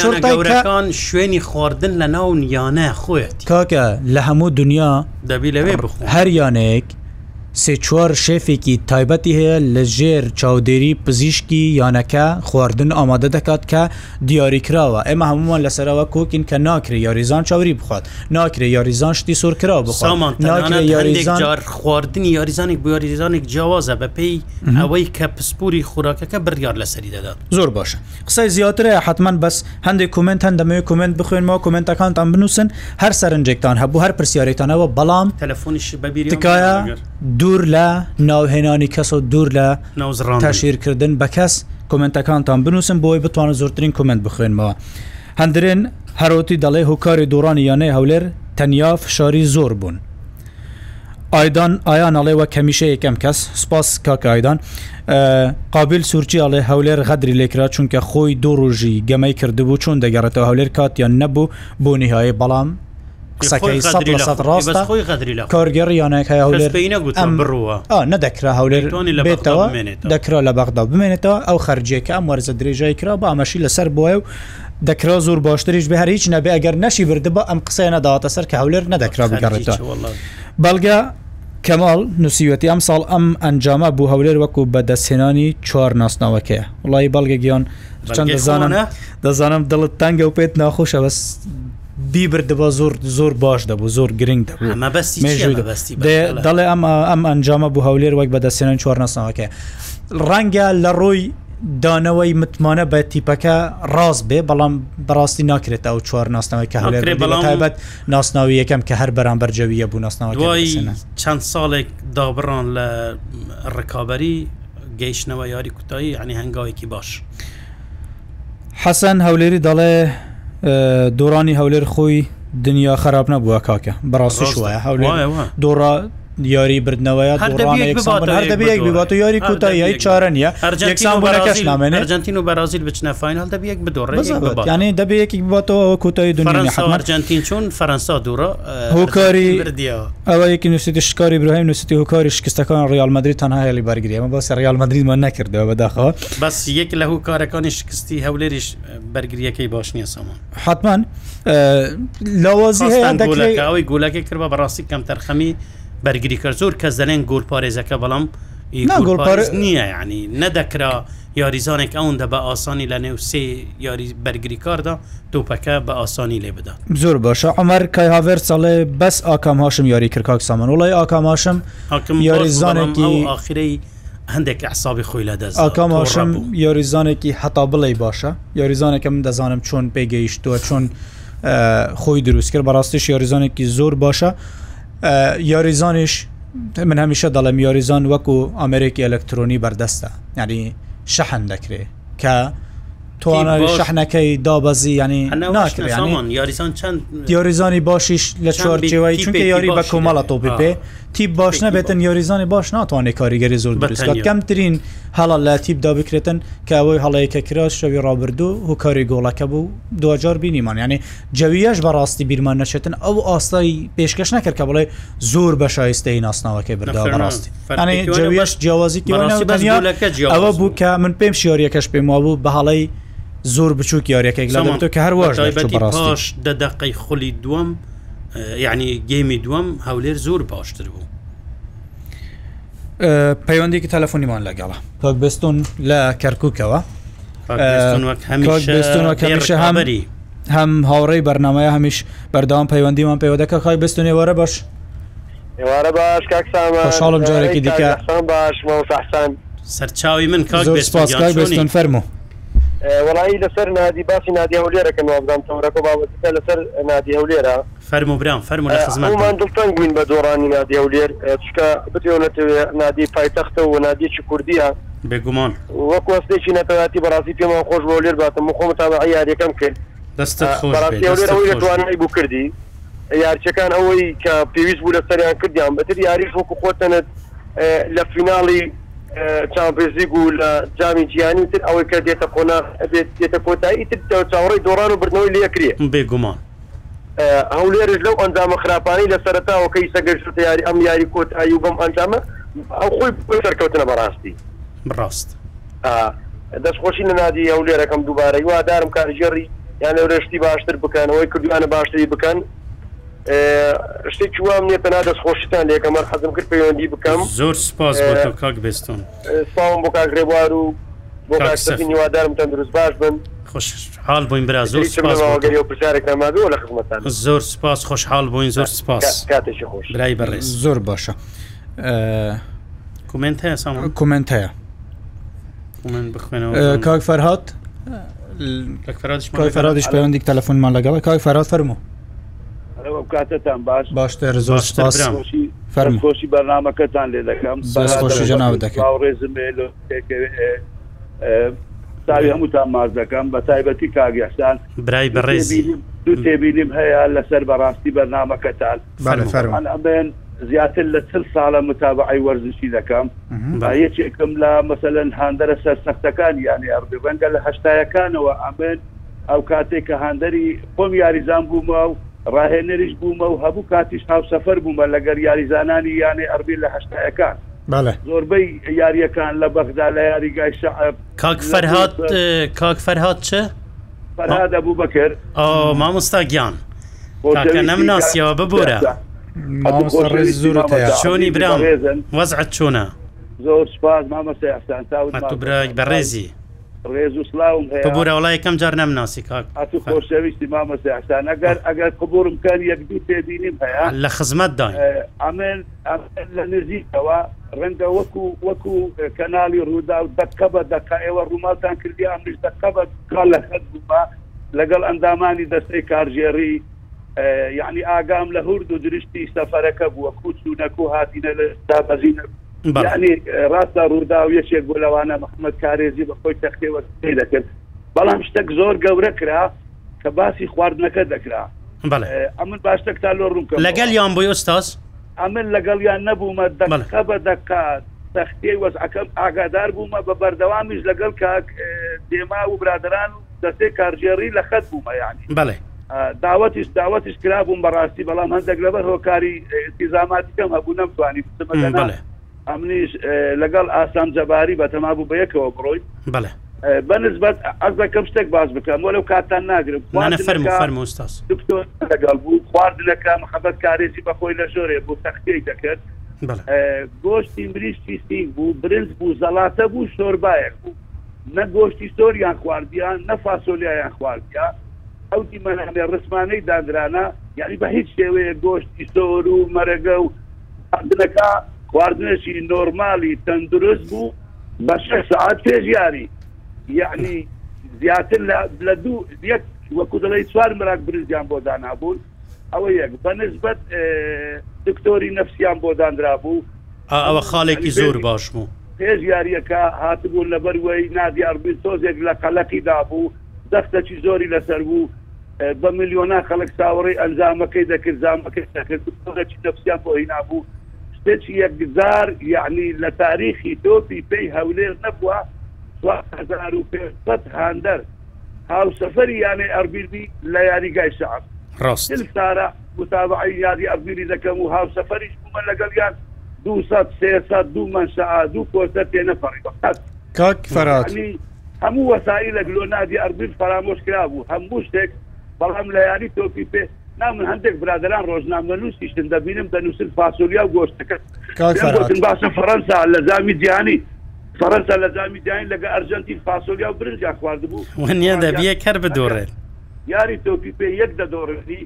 شوێنی شوێنی خواردن لە ناو نیانە خۆێت کاکە لە هەموو دنیا دەبی لەوێ هەر یانێک سێچوار شێفێکی تایبەتی هەیە لە ژێر چاودێری پزیشکی یانەکە خواردن ئامادە دەکات کە دیاریکراوە ئێمە هەمومان لەسەرەوە کۆکین کە ناکرێ یاریزان چاوری بخوات ناکرێ یاریزان شتی سۆرکرا بخوامان یاریزانجار خواردنی یاریزانێک بۆ یاریزانێک جیاوازە بە پێی ئەوەی کە پسپوری خوراکەکە بڕیار لەسەری دەدات زۆر باشە قسەی زیاترەیە حتمما بەس هەندێک کومنت هەند دەمەوێت کومنت بخوێنەوە کومنتەکانتان بنووسن هەر سەرنجێکتان هەبوو هەر پرسیارێتانەوە بەڵام تەلەفۆنیش بەبیری تکایە دوور لە ناوهێنانی کەس و دوور لە تاشیرکردن بە کەس کمنتەکانتان بنووسم بۆی بتوانە زۆرترین کمنت بخوێنمەوە هەندرێن هەرۆتی دەڵێ هۆکاری دورانی یانەی هەولێر تەنیا فشاری زۆر بوون ئایدان ئایان ئەڵێوە کەمیشە یەکەم کەس سپاس کاکە ئایدان قابل سوورچی ئەڵێ هەولێر غەدری لێکرا چونکە خۆی دۆ ڕۆژی گەمەی کردبوو چۆن دەگەڕێتەوە هەولێر کاتیان نەبوو بۆ نیهایی بەڵام قسەکەی ڕاستە خۆی غەدری لە کارگەڕیانێکە ئەم بڕوە نەدەکرا هەولێرتۆنی لە بێتەوە دەکرا لە بەغدا بمێنێتەوە ئەو خەرجێکە ئەم وەرزە درێژای کرا بە ئەمەشی لەسەر بۆە و دەکرا زۆر باشتریش بە هەریچ نەبێ ئەگەر نەشی بردبە ئەم قسەیە نەداواتە سەر کە هەولێر نەدەکرا بگەڕێتەوە بەڵگە کەمال نووسیوەتی ئەم ساڵ ئەم ئەنجامە بوو هەولێر وەکو بە دەستێنانی چوار ناسناوەکەیە وڵی بەڵگە گیان چەند دەزانم دەزانم دڵت تەنگە و پێت ناخۆشە بەس بیبر دەبە زۆر زۆر باش دەبوو زۆر گرنگ دەڵێ ئەم ئەم ئەنجامە بوو هەولێر وەک بەدەستێنن چوار نەسناوەکە ڕەنگە لە ڕۆی دانەوەی متمانە بە تیپەکە ڕاست بێ بەڵام بەڕاستی ناکرێت ئەو چوار ناسنەوەی کە هەلێر بەڵامبەت ناسناوی یەکەم کە هەر بەرام بەرجەویە بوو ناسناوە چەند ساڵێک دابڕان لە ڕکابی گەیشتنەوە یاری کوتایی عنی هەنگاوێکی باش. حەسەن هەولێری دەڵێ دۆرانی هەولێر خۆی دنیا خراپ نەبووە کاکە بەڕاستی شوە هەولێر دۆڕ یاری بردنەوەی هەردەبیەک بات و یاری کوتایی چارە نیەکسانەکەش نامێنێ ئەرجنتین و بەرازیل بچنە فینال دەبیەک بدۆڕێ یعنی دەبەیەکی باتەوە کوتایی دنیا ئەرجنتین چون فەرەنسا دوورە هۆکاری ئەوە یکی نووسیتی شکاری برهیم نووسیتی هۆکاری شکستەکان ریال مدرری تەنها هەلی بەرگریمە بەس ریال مدرریمان نەکردەوە بەداخەوە بەس یەک لە هۆکارەکانی شکستی هەولێریش بەرگریەکەی باش نییە سامان حتمان لەوازی هەیە گولەکەی کرد بە بەڕاستی کەم تەرخەمی بەرگری کرد زۆر کەس دەلێن گۆل پارێزەکە بەڵام نییە ینی نەدەکرا یاریزانێک ئەوەندە بە ئاسانی لە نێو سێ یاری بەرگریکاردا تۆپەکە بە ئاسانی لێ بدات زۆر باشە ئەمەەر کای هاور ساڵێ بەس ئاکام هاشم یاری کرکک سامان وڵی ئاکاماشم یاریزانێکی ئاخرەی هەندێک حسابی خۆی لە دەست ئاکام هاشم یاریزانێکی هەتا بڵێ باشە یاریزانێکە من دەزانم چۆن پێگەیشتووە چۆن خۆی دروست کرد بەڕاستیش یاریزانێکی زۆر باشە. یاریزانش من هەمیشە دەڵم یاریزان وەکو ئامریکی ئەلکترۆنی بەردەستە ینی شەحن دەکرێت کە توانە شەحنەکەی دابەزی ینی ناکرێت یاریزان چەند یاریزانی باشیش لە چوارجیێوەی چونکە یاری بە کۆمەڵە تۆ بپێ تیب باش نبێتن یۆریزانی باش ناتوانێت کاریگەری زۆر بەست کەمترین هەڵا لە تیبدا بکرێتن کە ئەوەی هەڵەیەکە کرا شەوی ڕابردو و کاری گۆڵەکە بوو دوجار بینیمان ینی جەویەش بەڕاستی بیرمان نەچێتن ئەو ئاستایی پێشکەش نەکرد کە بڵێ زۆر بە شایستەی ناسناوەکەی بردا بەڕاستی جەویش جیاوازی ئەوە بوو کە من پێم شیۆریەکەش پێم وابوو بە هەڵی زۆر بچووک یاریەکەی لە تۆ کە هەروە پاش دەدەقی خولی دووەم یعنی گەیمی دووەم هەولێر زۆر باشتر بوو پەیوەندێکی تەلەفۆنیمان لەگەڵە کاک بستون لە کەرککەوە هەمری هەم هاوڕێی بەرنمەیە هەمیش بەرداوام پەیوەندیمان پەیوەدەکە خی بستونێ وەرە باش ێوارە باش کاکساڵم جارێکی دیکە باش سەرچاوی من کاک بستون فەرمو وڵایی لەسەر نادی باسی نادی هەولێرەکە نوابدام تەورەکە بابەتەکە لەسەر نادی هەولێرە فەرم و برام فەرم لە خزمانمان دڵتەنگ بووین بە دۆڕانی نادی هەولێر چکە بتێونەتەوێت نادی پایتەختە و نادیکی کوردیە بێگومان وەکو ئەستێکی نەتەواتی بەڕاستی پێما خۆش بە هەولێر باتم خۆم تا یاریەکەم کرد دەستوانای بوو کردی یارچەکان ئەوەی کە پێویست بوو لەسەریان کردیان بەتر یاریش وەکو خۆتەنت لە فیناڵی چاپێزیگ و لە جامی جیانی تر ئەوەی کە دێتە قۆنا دێتە کۆتایی تر چاوەڕی دۆران و برنەوەی لەکرێ بێگومان هەولێرش لەو ئەنجامە خراپانی لە سەرتاوەکەی سەگەشت یاری ئەم یاری کۆتایی و بەم ئەنجامە ئەو خۆی سەرکەوتنە بەڕاستی ڕاست دەستخۆشی نەنادی ئەو لێرەکەم دووبارەی وادارم کارژێڕی یان لەو رشتی باشتر بکەنەوەی کردوانە باشتری بکەن شتێکی وام نیە پێنا دەستخۆشتان لێکەمە حەزم کرد پەیوەندی بکەم زۆر سپاس کاک بستون ساوم بۆ کاگرێبوار و بۆ نیوادارم تەندروست باش بن خوشحال بووین برا زۆر زۆر سپاس خوشحال بووین زۆر سپاس برای بەڕێز زۆر باشە کومنت هەیە کومنت هەیە کاک فەرهات کاک فەرادش پەیوەندی تەلەفۆنمان لەگەڵە کاک فەرات فەرمو کاتتان باش باشتر زۆر فەرمۆشی بەرنمەکەتان لێ دەکەم خۆشی ژناو دەکەم ڕێزم تاوی هەمووتان ماز دەکەم بە تایبەتی کاگەشتان برای بەڕێزی دو تێبینیم هەیە لەسەر بەڕاستی بەرنمەکەتان فەرمەبێن زیاتر لە چل ساڵە متابعی وەرزشی دەکەم یەکێکم لە مەسەن هاندەرە سەر سەختەکان یانی ئەردوبەنگە لە هەشتایەکانەوە ئەمێن ئەو کاتێک کە هاندەری خۆم یاریزان بوومە و ڕاهێنەریش بوومە و هەبوو کاتیش ناو سەفەر بوومە لەگەر یاریزانانی یانێ ئەربی لە هەشتایەکان زۆربەی یاریەکان لە بەغدا لە یاریگای شعب کاک فەرهات کاک فەرهات چه؟ فەرهاد ئەبوو بەکرد مامۆستا گیان کاکە نەمناسیەوە ببورە چۆنی برام وەزعت چۆنە زۆر سپاس مامەستا ئەفتان تا بەڕێزی ڕێز و سلااوم بورە وڵای یەکەم جار نەمناسی کاک هاتو خۆشەویستی مامەستی ئەسان ئەگەر ئەگەر قبورمکان یەکدی پێبینیم هەیە لە خزمەتدا ئەمن لە نزیکەوە ڕەنگە وەکو وەکو کەنالی ڕوودا و دەکە بە دەکە ئێوە ڕووماتان کردی ئەمش دەکە بە کا لە خەت بووە لەگەڵ ئەندامانی دەستەی کارژێری یعنی ئاگام لە هورد و درشتی سەفەرەکە بووە کوچ و نەکو هاتیە لە دابەزینە ینی ڕاستە ڕوودا و یەکێک بۆ لەوانە مححمد کارێزی بە خۆی تەختێوە دەکرد بەڵام شتێک زۆر گەورە کرا کە باسی خواردنەکە دەکرا ئەمن باشتێک تا لۆ ڕووکە لەگەل یان بۆ ئۆستاس ئەمن لەگەڵیان نەبوومە دەخە بە دەکات تەختی وەزعەکەم ئاگادار بوومە بە بەردەوامیش لەگەڵ کاک دێما و برادران و دەستێ کارژێری لە خەت بوومە یانی بڵێ داوتش داوتش کرا بووم بەڕاستی بەڵام هەندێک لەبەر هۆکاری تیزاماتیکەم هەبوو نەمتوانی بڵێ ئەمنیش لەگەڵ ئاسان جەباری بە تەمابوو بە یەکەوە بڕۆی بڵێ بەنسبت ئەس دەکەم شتێک باز بکەم وەلو کاتان ناگرم لەگەڵ بوو خواردنەکە محەبەت کارێکی بەخۆی لە ژۆرێ بوو تەختەی دەکرد گۆشتی مریشتی سینگ بوو برنج بوو زەڵاتە بوو شۆربایەک بوو نە گۆشتی سۆریان خواردیان نە فاسۆلیایان خواردیان ئەوتی منێ ڕسمانەی دادرانە یعنی بە هیچ شێوەیە گۆشتی سۆر و مەرەگە و خواردنەکە خواردنشی نۆرمالی تەندروست بوو بە شش ساعت پێژیاری یعنی زیاتر لە دوو یەک وەکو دەڵی چوار مراک برزیان بۆ دانابوون ئەوە یەک بەنسبەت دکتۆری نفسیان بۆ دانرا بوو ئەوە خاڵێکی زۆر باش بوو پێژیاریەکە هاتبوون لەبەر وی نادیار بن تۆزێک لە قەلەقی دابوو دەستەکی زۆری لەسەر بوو بە میلیۆنا خەڵک ساوەڕی ئەنجامەکەی دەکرد زامەکەی دەکرد نفسیان بۆ هینابوو شتێک یەکجار یعنی لە تاریخی تۆپی پێی هەولێر نەبووە 1500 هاندەر هاوسەفەری یانێ ئەربیربی لە یاریگای شعب ڕاست سارە متابعی یادی ئەبیری دەکەم و هاوسەفەریش بوومە لەگەڵیان 200 300 دو منشعا دوو کۆتە تێنە فەڕیبەقەت کاک فەرات هەموو وەسایی لە گلۆ نادی ئەربیر فرامۆش کرا بوو هەموو شتێک بەڵام لە یاری تۆپی پێ من هەندێک برادران ڕۆژنامە نووسیشتن دەبینم دەنووسن فاسۆلیا و گۆشتەکە باشە فەەنسا لە زامی جیانی فەەنسا لە زامی جیان لەگە ئەرژەنتی فاسۆلیا و برنجیا خوارد بوو وە دەبیە کەر بدۆڕێت یاری تۆپی پێ یەک دەدۆڕی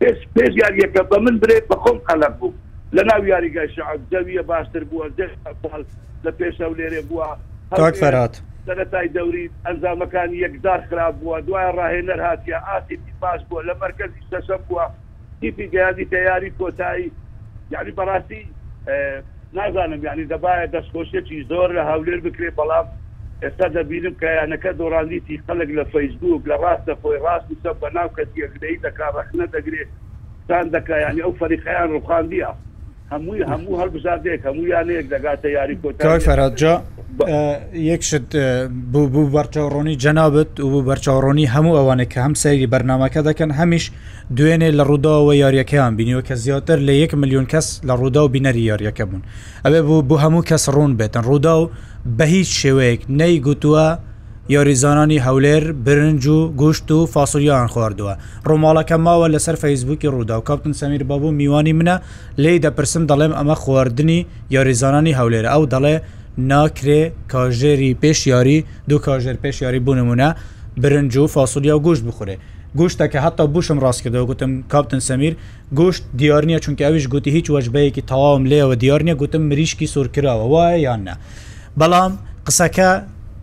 پێش پێش یاریەکە بە من برێ بە خۆم قەلق بوو لە ناو یاریگای شعب دەویە باشتر بووە دە لە پێشە لێرێ بووە فەرات. سەرەتای دەوری ئەنجامەکان یەکدار خراپ بووە دوای ڕاهێنەر هااتیا ئاتی باش بووە لە مرکزی سەشە بووە تیپی گیادی تیاری کۆتایی یعنی بەڕاستی نازانم یعنی دەبایە دەستخۆشیەکی زۆر لە هاولێر بکرێ بەڵام ئێستا دەبینم کەیانەکە دۆڕاندیتی خەلک لە فەیسبوک لە ڕاستە خۆی ڕاست و سە بەناو کەسیەکدەی دەکارڕخنە دەگرێت تان دەکایانی ئەو فەریقیان ڕوخاندیە هەمووی هەموو هەڵبزاردێک هەموو یانەیەک دەگاتە یاری کۆتەوەی فەرادجا یەکشت بوو بوو بەرچاوڕۆنی جەنابەت و بوو بەرچاوڕۆنی هەموو ئەوانە کە هەم سەیری بەرنمەکە دەکەن هەمیش دوێنێ لە ڕووداوە یاریەکەیان بینیوە کە زیاتر لە 1 میلیۆن کەس لە ڕوودا و بینەری یاریەکە بوون ئەوێ بوو بوو هەموو کەس ڕوون بێتن ڕوودا و بە هیچ شێوەیەک نەی گوتووە یاریزانانی هەولێر برنج و گوشت و فاسولیان خواردووە ڕۆماڵەکە ماوە لەسەر فەیسبووکی ڕوودا و کاپتن سەمیر بابوو میوانی منە لێی دەپرسم دەڵێم ئەمە خواردنی یاریزانانی هەولێر ئەو دەڵێ ناکرێ کاژێری پێشیاری دوو کاژێر پێشیاری بوونممونە برنج و فاسولیا و گوشت بخورێ گوشتەکە هەتا بوشم ڕاست کردەوە گوتم کاپتن سەمیر گوشت دیارنیە چونکە ئەوش گوتی هیچ وەجبەیەکی تەواوم لێەوە دیارنیە گوتم مریشکی سوور کراوە وایە یاننا بەڵام قسەکە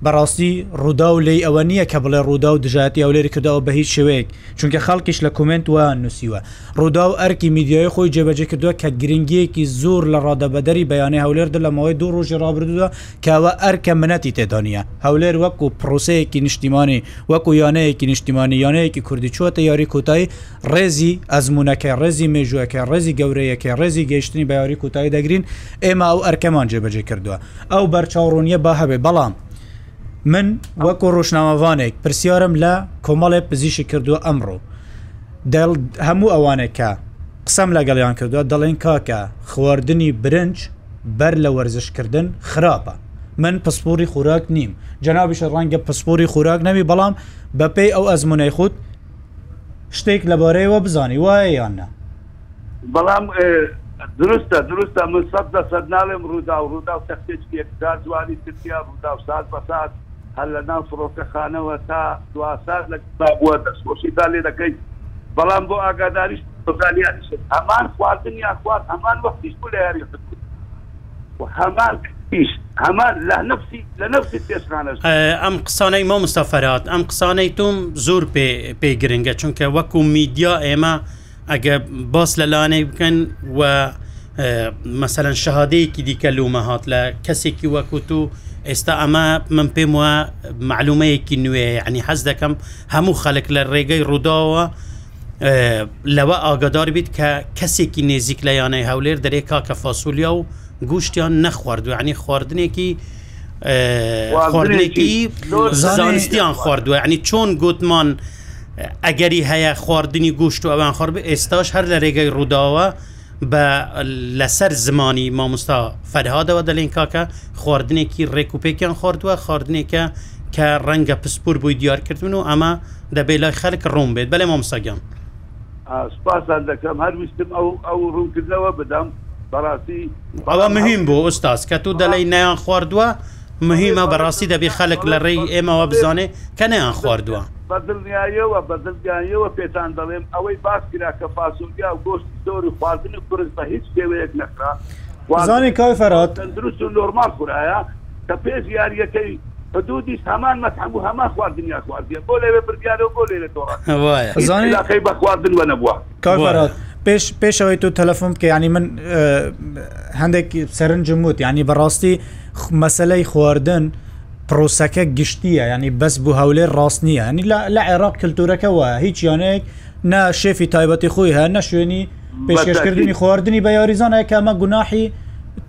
بەڕاستی ڕوودا و لی ئەوە نییە کە بڵێ ڕوودا و دژاتی ئەو لێری کردەوە بە هیچ شوەیەک چونکە خەڵکیش لە کومنت و نووسیوە ڕوودا و ئەرکی میدیای خۆی جێبەجێ کردووە کە گرنگیەکی زۆر لە ڕادەبەدەری بەیانی هەولێر لە ماوەی دوو ڕۆژی ڕابردووە کەوە ئەرکە منەتی تێدانە هەولێر وەکو پرۆسەیەکی نیشتیمانی وەکو یانەیەکی نیشتیمانی یانەیەکی کوردی چوەتە یاری کوتایی ڕێزی ئەزمونونەکە ڕێزی مێژوەکە ڕێزی گەورەیەکە ڕێزی گەشتنی بەیاری کوتایی دەگرین ئێمە ئەو ئەرکەمان جێبەجێ کردووە ئەو بەرچاوڕونیە با هەبێ بەڵام من وەکو ڕۆژناوانێک پرسیارم لە کۆمەڵێ پزیشی کردووە ئەمڕۆ دڵ هەموو ئەوانەکە قسەم لەگەڵیان کردووە دەڵێن کاکە خواردنی برنج بەر لە وەرزشکردن خراپە من پسپۆری خوراک نیم جەنابیش ڕەنگە پسپۆری خوراک نەوی بەڵام بەپی ئەو ئەزمونەی خودود شتێک لەبارەیەوە بزانی وایە یاننا بەڵام درستە درستە من سەد دە سەد ناڵێم ڕوودا و ڕوودا و تەختێک جوانی ترکیا ڕوودا و سات بە سات هەر لە ناو فڕۆکەخانەوە تا دواسات لە بووە دەستۆشی تا لێ دەکەیت بەڵام بۆ ئاگاداریش بزانیانی شد هەمان خواردن یا خوارد هەمان وەختیش بوو لە یاری هەمان پیش هەمان لە نفسی لە نفسی پێشخانە ئەم قسانەی ما مستەفەرات ئەم قسانەی توم زۆر پێ پێی گرنگە چونکە وەکو میدیا ئێمە ئەگە باس لە لانەی بکەن و مەسەەن شەهادەیەکی دیکە لومە هاات لە کەسێکی وەکووت و ئێستا ئەمە من پێم وە معلومەیەکی نوێ ینی حەز دەکەم هەموو خەلک لە ڕێگەی ڕووداوە لەوە ئاگدار بیت کە کەسێکی نێزیک لە یانەی هەولێر دەرێ کاکە فاسولیا و گوشتیان نەخواردو ینی خواردنێکی خواردنێکی زانستیان خواردووە ینی چۆن گوتمان ئەگەری هەیە خواردنی گوشت و ئەوان خورد ئێستاش هەر لە ڕێگەی ڕووداوە بە لەسەر زمانی مامۆستا فەرهادەوە دەلێن کاکە خواردنێکی ڕێکوپێکیان خواردووە خواردنێکە کە ڕەنگە پسپور بووی دیارکردن و ئەمە دەبێت لای خەلک ڕوم بێت بەێ مامۆساگەم سپاسان دەکەم هەرویستم ئەو ئەو ڕوونکردنەوە بدەم بەڕاستی ئەوە مهم بۆ ئوستاس کە تو دەلەی نیان خواردووە مهمە بەڕاستی دەبی خەلک لە ڕێی ئێمەوە بزانێ کە نیان خواردووە. بە دڵنیایەوە بە دڵگانیەوە پێتان دەڵێم ئەوەی باسکرا کە فاسولیا و گۆشت دۆر و خواردن و کورس بە هیچ پێوەیەک نەکرا وازانی کای فەرات تەندروست و نۆرمال خورایە کە پێش یاریەکەی حدودیش هەمان مەتحب و هەما خواردنیا خواردە بۆ لەوێ بریارەوە بۆ لێرە تۆڕ زانانی بە خواردن وە نەبووە کای فەرات پێش پێشەوەی تو تەلەفۆم کە ینی من هەندێک سەرنجم وت ینی بەڕاستی مەسلەی خواردن و پرۆسەکە گشتیە ینی بەس بوو هەولێ ڕاست نییە هەنی لە عێراق کللتورەکە وە هیچ یانەیەک نە شێفی تایبەتی خۆی هە نە شوێنی پێشکەشکردنی خواردنی بە یاریزانە کەمە گوناحی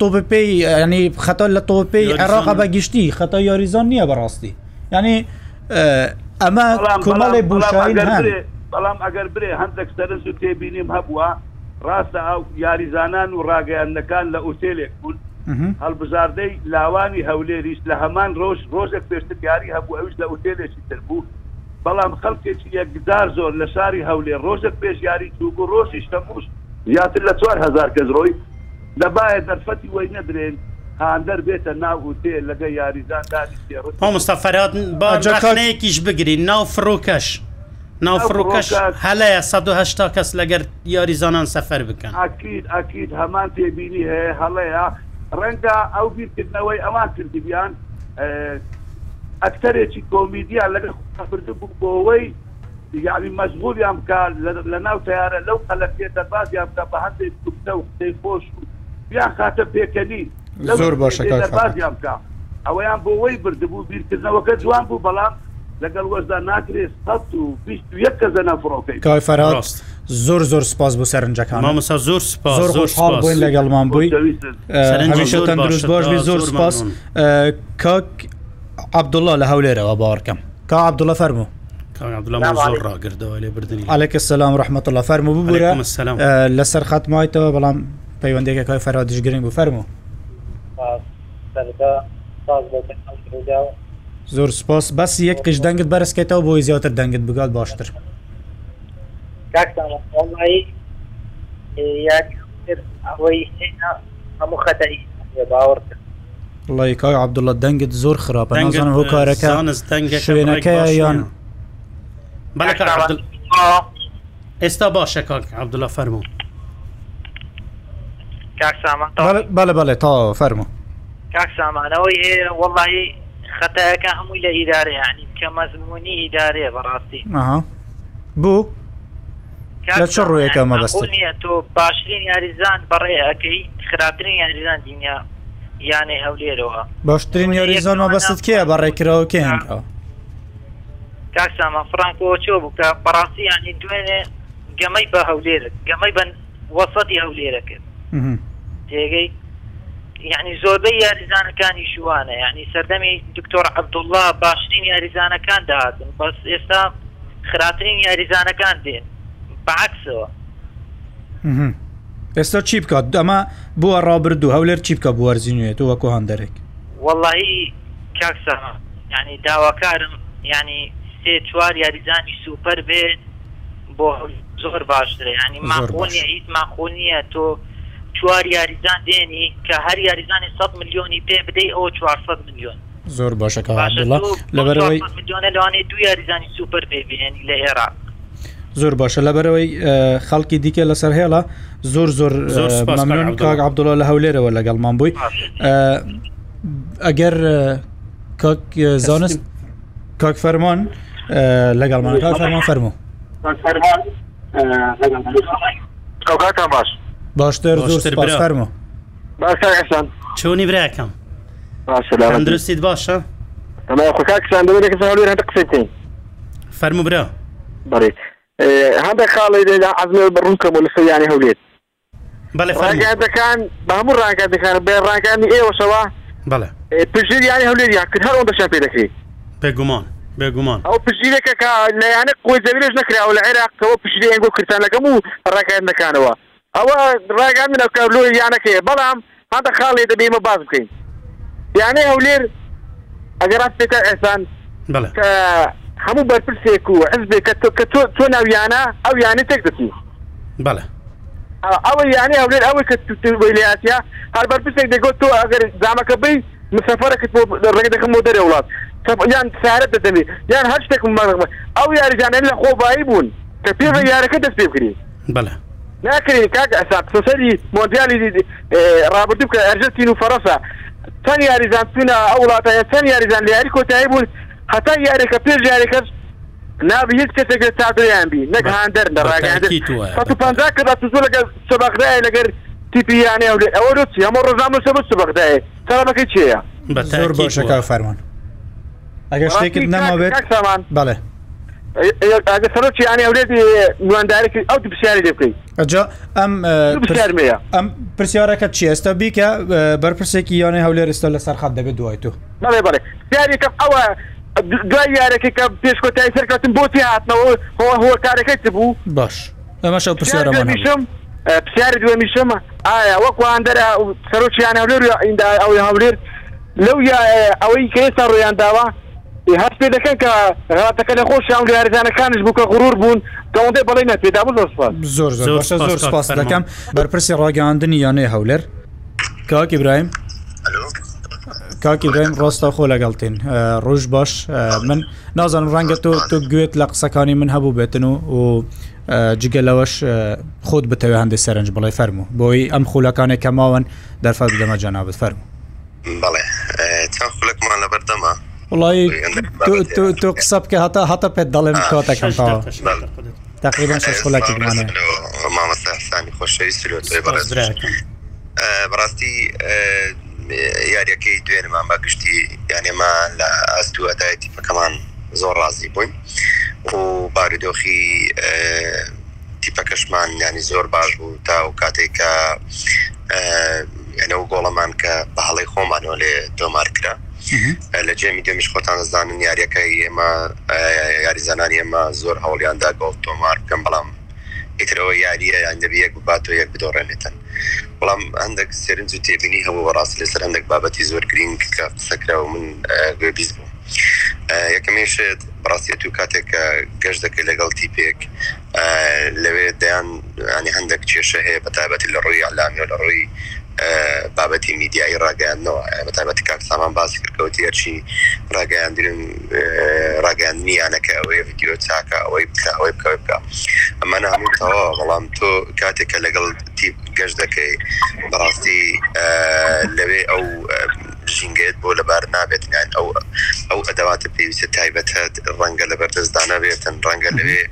تۆپی ینی خەتا لە تۆپی عێراق بە گشتی خەتا یاریزان نییە بەڕاستی ینی ئەمە کومەڵی بوشایی بەڵام ئەگەر برێ هەندێک سەرس و تێبینیم هەبووە ڕاستە ئەو یاریزانان و ڕاگەیاندەکان لە ئوتێلێک بوون هەڵبژاردەی لاوانی هەولێریش لە هەمان ڕۆژ ڕۆژێک پێشتر یاری هەبوو ئەوش لە ئوتێلێکی تر بوو بەڵام خەڵکێکی یەکدار زۆر لە شاری هەولێ ڕۆژێک پێش یاری چوبوو ڕۆژیش تەموش زیاتر لە 4هزار کەس ڕۆی دەبایە دەرفەتی وەی نەدرێن هاندەر بێتە ناو هوتێ لەگە یاریزان مستەفرات باجارکانەیەکیش بگرین ناو فرۆکەش. ناوفڕۆکەش هەلەیە 1970 کەس لەگەر یاریزانان سەفەر بکەن ئاکیت ئاکیت هەمان تێبینی هەیە هەڵەیە ڕەنگە ئەو بیرکردنەوەی ئەوان کردیان ئەکتەرێکی کۆمیدیا لەگە خبرد بوو بۆەوەی یاوی مەزغولیان کار لە ناو تیارە لەو قەلەفێ دەبازیان کە بە هەندێک کوتە و قسەی خۆش و یان خاتە پێکەنی زۆر باشەکەبازیان کا ئەوەیان بۆەوەی بردبوو بیرکردنەوەکە جوان بوو بەڵام لەگەڵ وەزدا ناکرێت سە و بیست و یەک کە زەنە فڕۆکەی کای فەراست. زۆر زۆر سپاس بۆ سەرنجەکان مامەسا زۆر زۆر بووین لەگەڵمان بووی تەندروست باش زۆر سپاس کاک عبدوڵە لە هەولێرەوە باڕکەم کا عبدوڵە فەرمو ڕاگردەوەێ سلام رححمت الله فەرمو ببووە لەسەر خەتمایتەوە بەڵام پەیوەندێکە کای فەرادیش گرنگ و فەرمو زۆر سپاس بەس یەک قش دەنگت بەرزکەیتەوە بۆی زیاتر دەنگت بگات باشتر. کاکساڵی ئەوەی هەموو خەتەری باوەڕ ڵی کاو عبدوڵە دەنگت زۆر خراپە نازانم هۆ کارەکانز دەنگ شوێنەکە یان ئێستا باشە کاک عبدوڵە فەرمو بەێ بەڵێ تا فەرمو کاک سامانەوەی هەیە وڵی خەتەکە هەمووی لە ئیدارێ ینی کە مەزمونی ئیدارێ بەڕاستی بوو لە چ ڕوویەکە مەبەست نیە تۆ باشترین یاریزان بەڕێ ئەەکەی خراپترین یاریزان دنیا یانێ هەولێرەوە باشترین یاریزان مەبەست کێ بە ڕێکرەوە کێنەوە کاکسامە فرانکۆ چۆ بووکە بەڕاستی یانی دوێنێ گەمەی بە هەولێرە گەمەی بن وەسەی هەولێرە کرد تێگەی یعنی زۆربەی یاریزانەکانی شوانە یعنی سەردەمی دکتۆر عبدوڵله باشترین یاریزانەکان داهاتن بەس ئێستا خراپترین یاریزانەکان دێن بەعکسەوە ئێستا چی بکات ئەمە بووە ڕابردو هەولێر چی بکە بوەرزینوێت و وەکو هەندێک واللهی کاکسە ینی داواکارم ینی سێ چوار یاریزانی سوپەر بێت بۆ زۆر باشترە ینی ماخۆنیە هیچ ماخۆنیە تۆ چوار یاریزان دێنی کە هەر یاریزانی 100 میلیۆنی پێ بدەی ئەو 400 میلیۆن زۆر باشەکە لەبەرەوەی میلیۆنە لەوانێ دو یاریزانی سوپەر پێبیێنی لە هێرا زۆر باشە لەبەرەوەی خەڵکی دیکە لەسەر هێڵە زۆر زۆر مەمنون کاک عبدوڵە لە هەولێرەوە لەگەڵمان بووی ئەگەر کاک زانست کاک فەرمان لەگەڵمان کا فەرمان فەرمو باش باشتر زۆر فەرمو چۆنی براکەم درستیت باشە خۆکسان قسەین فەرمو برا بەێت هەندە خاڵی لێدا عزمێ بڕووکەم و لەسەر یانی هەولێت ڕاگەردەکان بە هەموو ڕاگەردەکان بێ ڕاگەانی ئێوەشەوە پژیر یانی هەولێت یا کرد هەر ئەو دەشان پێ دەکەیت بێگومان بێگومان ئەو پژیرەکە کە لەیانە قۆی زەویرش نکراوە لە عێراقەوە پژیر ئەنگۆ کردان لەگەم و ڕاگەندەکانەوە ئەوە ڕاگەان منەکە لۆی یانەکەی بەڵام هەندە خاڵێ دەبێمە باز بکەین یانەی هەولێر ئەگەڕات پێکە ئەسان هەموو بەرپرسێک و حزبێک کە کە تۆ تۆ ناویانە ئەو یانە تێک دەچی بەڵێ ئەوە یانی هەولێر ئەوەی کە ویلاتیا هەر بەرپرسێک دەگوت تۆ ئەگەر زامەکە بی مسەفەرەکەت بۆ ڕێگ دەکەم بۆ دەرێ وڵات یان سارەت دەدەمی یان هەر شتێک ئەو یاریجانێن لە خۆبایی بوون کە پێ یارەکە دەست پێ بکری بەڵێ ناکردین کاک ئەساب سەری مۆدیالی رابرردوو کە ئەرژەتین و فەرەسە چەند یاریزان سونا ئەو وڵاتە چەند یاریزان لە یاری کۆتایی بوون هەتا یارێکە پێش یارێکەش نابی هیچ کەسێک تادریان بی نەک هاندەر لە ڕاگەندەر کە زۆ لەگە سبەخدای لەگەر تیپیانێ ئەوە چی هەمە ڕۆژام سەبە سبەخدای سەرەکەی چیە زۆر باشەکە فەرمان ئەگەر شتێکت نامەوێت بەڵێ ئەگە سەرچی یانێ ئەورێتی نواندارێکی ئەو پرسیاری لێ بکەیت ئەجا ئەم ئەم پرسیارەکە چی ئێستا بیکە بەرپرسێکی یانێ هەولێر ئێستا لە سەرخات دەبێت دوای تو بڵێ بڵێ سیارێکم ئەوە دوای یارەکە کە پێشکۆتای سەرکەتم بۆتی هاتنەوە هۆ کارەکەی بوو باش ئەمەش پرسیارەمەشم پرسیار دوێمیشەمە ئایا وەکو ئەندەرە سەرۆکییانەولێر ئیندا ئەو هەولێر لەو ئەوەی کە ئێستا ڕۆیان داوە هەست پێ دەکەن کە غاتەکە لە خۆشیان یاریزانەکانش بووکە غرور بوون کەوندێ بەڵی نەپێدا زۆر زۆر سپاس دەکەم بەرپرسی ڕاگەاندنی یانەی هەولێر کاک ئبراهیم کاکی بڕێم ڕاستە خۆ لەگەڵتین ڕۆژ باش من نازانم ڕەنگە تۆ تۆ گوێت لە قسەکانی من هەبوو بێتن و و جگە لەوەش خۆت بتەوێ هەندێک سەرنج بڵێ فەرمو بۆی ئەم خولەکانێک کە ماون دەرفە بدەمە جانابت فەرمو بەڵێ چەند خولەکمان لەبەردەما وڵی تۆ قسە بکە هەتا هەتا پێت دەڵێم کاتەکەم تاوە تقریبا شش خولەکیمانە مامەستا سامی خۆشەویست بەڕاستی یاریەکەی دوێنمان بەگشتی یانێمان لە ئاستوەدایەتی پەکەمان زۆر ڕازی بووین و بارودۆخی تیپەکەشمان ینی زۆر باش بوو تا و کاتێککە ئەنە و گۆڵەمان کە بەهڵی خۆمانەوە لێ تۆمارکرا لە جێمی دێمیش خۆتان دەزانن یاریەکەی ئێمە یاریزانانی ئێمە زۆر هەوڵیاندا گۆڵ تۆمار بکەم بەڵام ئیترەوە یاریە یان دەبی یەک باتۆ یەک بدۆڕێنێتن بەڵام هەندێک سرنج و تێبینی هەبوو بە ڕاست لەسەر هەندێک بابەتی زۆر گرین کە سەکرا و من گوێبیز بوو یەکەمێشێت بڕاستێت و کاتێک گەشت دەکەی لەگەڵ تیپێک لەوێ دەیان ینی هەندێک کێشە هەیە بەتابەتی لە ڕووی علامی و لە ڕووی بابەتی میدیایی ڕاگەیانەوە بەتابەتی کاک سامان باسی کردکەوتی هەرچی ڕاگەیاندرن ڕاگەان مییانەکە ئەوەیە ویددیو چاکە ئەوەی بکە ئەوەی بکە بکە ئەمە نامتەوە بەڵام تۆ کاتێکە لەگەڵ گەشت دەکەی بەڕاستی لەوێ ئەو ژینگەیت بۆ لەبار نابێتیان ئەو ئەو ئەدەواتە پێویستە تایبەتەت ڕەنگە لە بەردەستدانە بێتن ڕەنگە لەوێ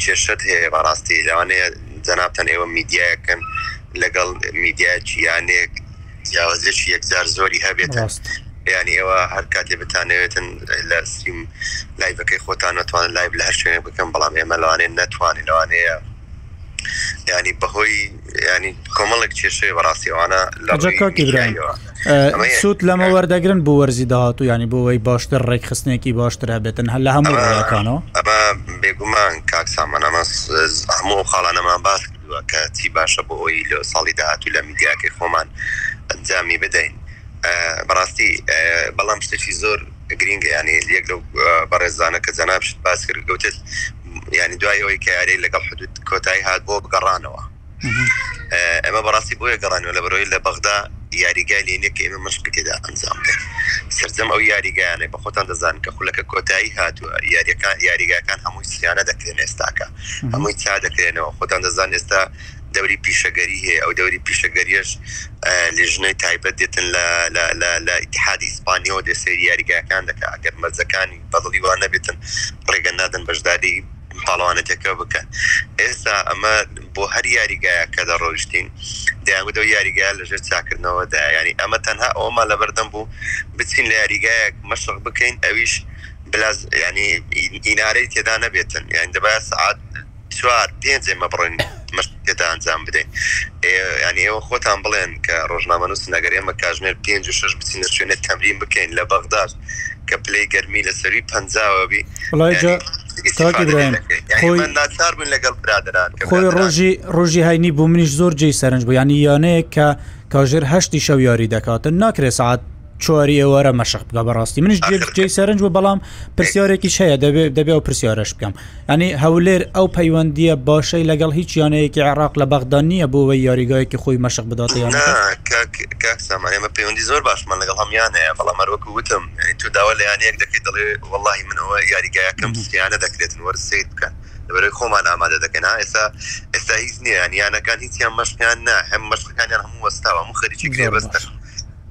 کێشت هەیە بەڕاستی لەوانەیە جەنابەن ئێوە میدیایەکەن لەگەڵ میدیا چیانێک جیاوازش یەکجار زۆری هەبێت ینی ئێوە هەر کاتێ بتانەوێتن لە سریم لایەکەی خۆتان نتوان لایب لە هەر شوێنێ بکەم بەڵام ئێمە لەوانێ نتوانێت لەوانەیە ینی بەهۆی ینی کۆمەڵێک کێشەیە بەڕاستیوانە لە سوود لەمە وەردەگرن بۆ وەرزی داهاتوو ینی بۆەوەی باشتر ڕێکخستنێکی باشتر هەبێتن هەل لە هەموو ڕێەکانەوە بێگومان کاک سامانەمە هەموو خاڵانەمان باس کردووە کە چی باشە بۆ ئەوی لە ساڵی داهاتوو لە میدیاکەی خۆمان ئەنجامی بدەین بەڕاستی بەڵام شتێکی زۆر گرینگ ینی یەک لەو بەڕێزانە کە جەنابشت باس کرد گوتت ینی دوایەوەی کە یاری لەگەڵ حدود کۆتایی هات بۆ بگەڕانەوە ئەمە بەڕاستی بۆیە گەڕانەوە لە بەرۆی لە بەغدا یاریگای لێنێک کە ئێمە مەشق تێدا ئەنجام بێ سرجەم ئەو یاریگایانێ بە خۆتان دەزان کە خولەکە کۆتایی هاتووە یاریەکان یاریگاکان هەمووی سیانە دەکرێن ئێستاکە هەمووی چا دەکرێنەوە خۆتان دەزان ئێستا دەوری پیشەگەری هەیە ئەو دەوری پیشەگەریش لێژنەی تایبەت دێتن لە اتحادی ئیسپانیەوە دەسێری یاریگاکان دەکە ئەگەر مەزەکانی بەڵی وان نەبێتن ڕێگە نادن بەشداری پاڵوانەتەکە بکە ئێستا ئەمە بۆ هەر یاریگایە کە دەڕۆشتین دیامدە یاریگای لەژێر چاکردنەوەدا ینی ئەمە تەنها ئەوما لەبەردەم بوو بچین لە یاریگایەک مەشق بکەین ئەویش بلاز ینی ئینارەی تێدا نەبێتن یعنی دەبای سعات چوار پێنجێمە بڕێنین مشتێدا ئەنجام بدەین ینی ئێوە خۆتان بڵێن کە ڕۆژنامە نووس نەگەر ئێمە کاژمێر 5 6 بچینە شوێنە تەمرین بکەین لە بەغداش کە پلی گەرمی لەسەری پەنجاوەبی ناچار بن لەگەڵ برادران خۆی ڕۆژی ڕۆژی هاینی بوو منیش زۆر جێی سەرنج بوو ینی یانەیە کە کاژێر هەشتی شەو یاری دەکاتن ناکرێ سعات چواری ئێوەرە مەشق بگە بەڕاستی منش جێ سەرنج و بەڵام پرسیارێکیش هەیە دەبێت دەبێ و پرسیارش بکەم ئەنی هەولێر ئەو پەیوەندیە باشەی لەگەڵ هیچ یانەیەکی عراق لە بەغدا نییە بۆەوە یاریگایەکی خۆی مەشق بداتیان سامانێمە پەیوەندی زۆر باشمان لەگەڵ هەمیانەیە بەڵام مەروەکو وتم تو داوا لە یانەیەک دەکەیت دەڵێ وڵی منەوە یاریگایەکەم سیانە دەکرێتن وەرسیت بکەن بەرەی خۆمان ئامادە دەکەنا ئێستا ئێستا هیچ نییە یانەکان هیچیان مەشقیان نا هەم مەشقەکانیان هەموو وەستاوە هەموو خەریکی گرێ بەستەخ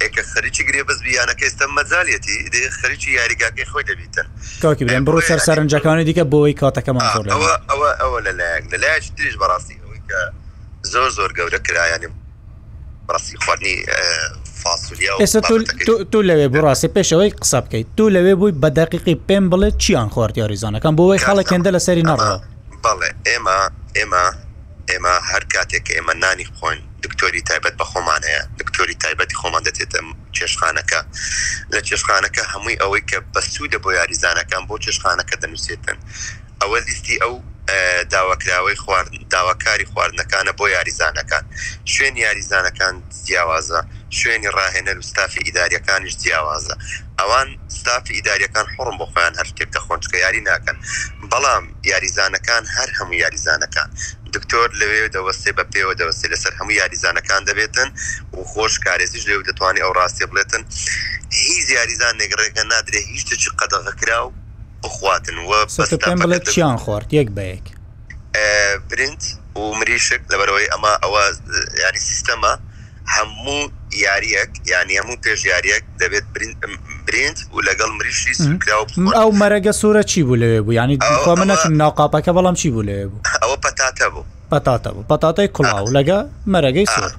ئەکە خەریکی گرێبز بیانەکە ئێستا مەزالەتی دێ خەریکی یاریگاکەی خۆی دەبیتە تاکیبێن بڕۆ سەر سەرنجەکانی دیکە بۆی کاتەکەمان ئەوە ئەوە ئەوە لەلایەک لەلایەک تریش بەڕاستی ئەوەی کە زۆر زۆر گەورە کرایانیم بەڕاستی خواردنی فاسولیا ئێستا تو لەوێ بڕاستی پێشەوەی قسە بکەیت تو لەوێ بووی بە دەقیقی پێم بڵێت چیان خواردیاریزانەکەم بۆی خەڵک هێندە لە سەری نەڕەوە بەڵێ ئێمە ئێمە ئێمە هەر کاتێک ئێمە نانی خۆین دکتۆری تایبەت بە خۆمانەیە دکتۆری تایبەتی خۆمان دەتێتە چێشخانەکە لە چێشخانەکە هەمووی ئەوەی کە بەسوودە بۆ یاریزانەکان بۆ چێشخانەکە دەنووسێتن ئەوە لیستی ئەو داواکراوەی خوارد داواکاری خواردنەکانە بۆ یاریزانەکان شوێن یاریزانەکان جیاوازە شوێنی ڕاهێنەر و ستافی ئیداریەکانیش جیاوازە ئەوان ستافی ئیداریەکان حڕم بۆ خۆیان هەر شتێککە خۆنچکە یاری ناکەن بەڵام یاریزانەکان هەر هەموو یاریزانەکان دکتۆر لەوێ دەوەستێ بە پێوە دەوەستێ لەسەر هەموو یاریزانەکان دەبێتن و خۆش کارێزیش لێو دەتوانێت ئەو ڕاستی بڵێتن هیچ یاریزان نێگرێکە نادرێ هیچ دەچی قەدەغەکرا و بخواتن و چیان خوارد یەک بەیەک برنج و مریشک لەبەرەوەی ئەمە ئەوە ینی سیستەما هەموو یاریەک یعنی هەموو پێش یاریەک دەبێت برنج و لەگەڵ مریشی ئەو مەرەگە سوورە چی بوو لەوێ بوو ینی من نەچم ناوقاپەکە بەڵام چی بوو لێ بوو ئەوە پەتاتە بوو پەتاتە بوو پەتاتای کوڵاو لەگە مەرەگەی سوور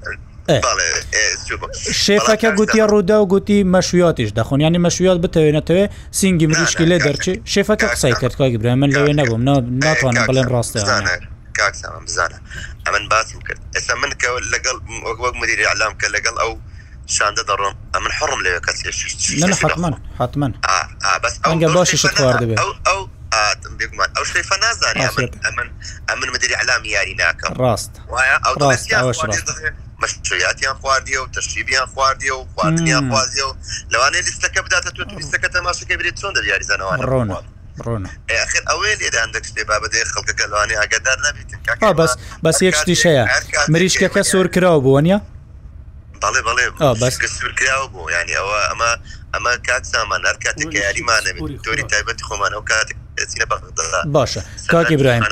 شێفەکە گوتی ڕوودا و گوتی مەشویاتیش دەخۆنیانی مەشویات بتەوێنێتەوە سینگی مریشکی لێ دەرچی شێفەکە قسەی کردکە گبرێ من لەوێ نەبووم ناتوانم بڵێن ڕاستە. کاکسام بزانە ئەمن باسم کرد ئێستا من کە لەگەڵ وەک مدیری علام کە لەگەڵ ئەو شاندا دەڕۆم من حڕم لەوێ کەس حتمما حتمما بەس ئەوگە باشیش خوار دەبێت ئەو بگومان ئەو شەیفە نازانانی ئەمن ئەمن مدیری علامی یاری ناکەم ڕاست وایە ئەو مەشتیاتیان خواردیە و تەشیبیان خواردیە و خواردنیان خوازیە و لەوانێ لیستەکە بداتە تو لیستەکە تەماشەکە برێت چۆن دە یاریزانەوە ڕۆنا آخر ئەوێ لێدان دەکشێ بابدەی خەڵکەکە لەوانی ئاگدار نبیێت بەس بەس یەکشتیشەیە مریشکەکە سۆر کراوە بوونیە؟ بەڵێ بەڵێ سوورکراوە بۆ ینی ئەوە ئەمە ئەمە کات سامان هەر کاتێک یاریمانە تۆری تایبەتی خۆمان ئەو کاتێک باشە کاکی برایم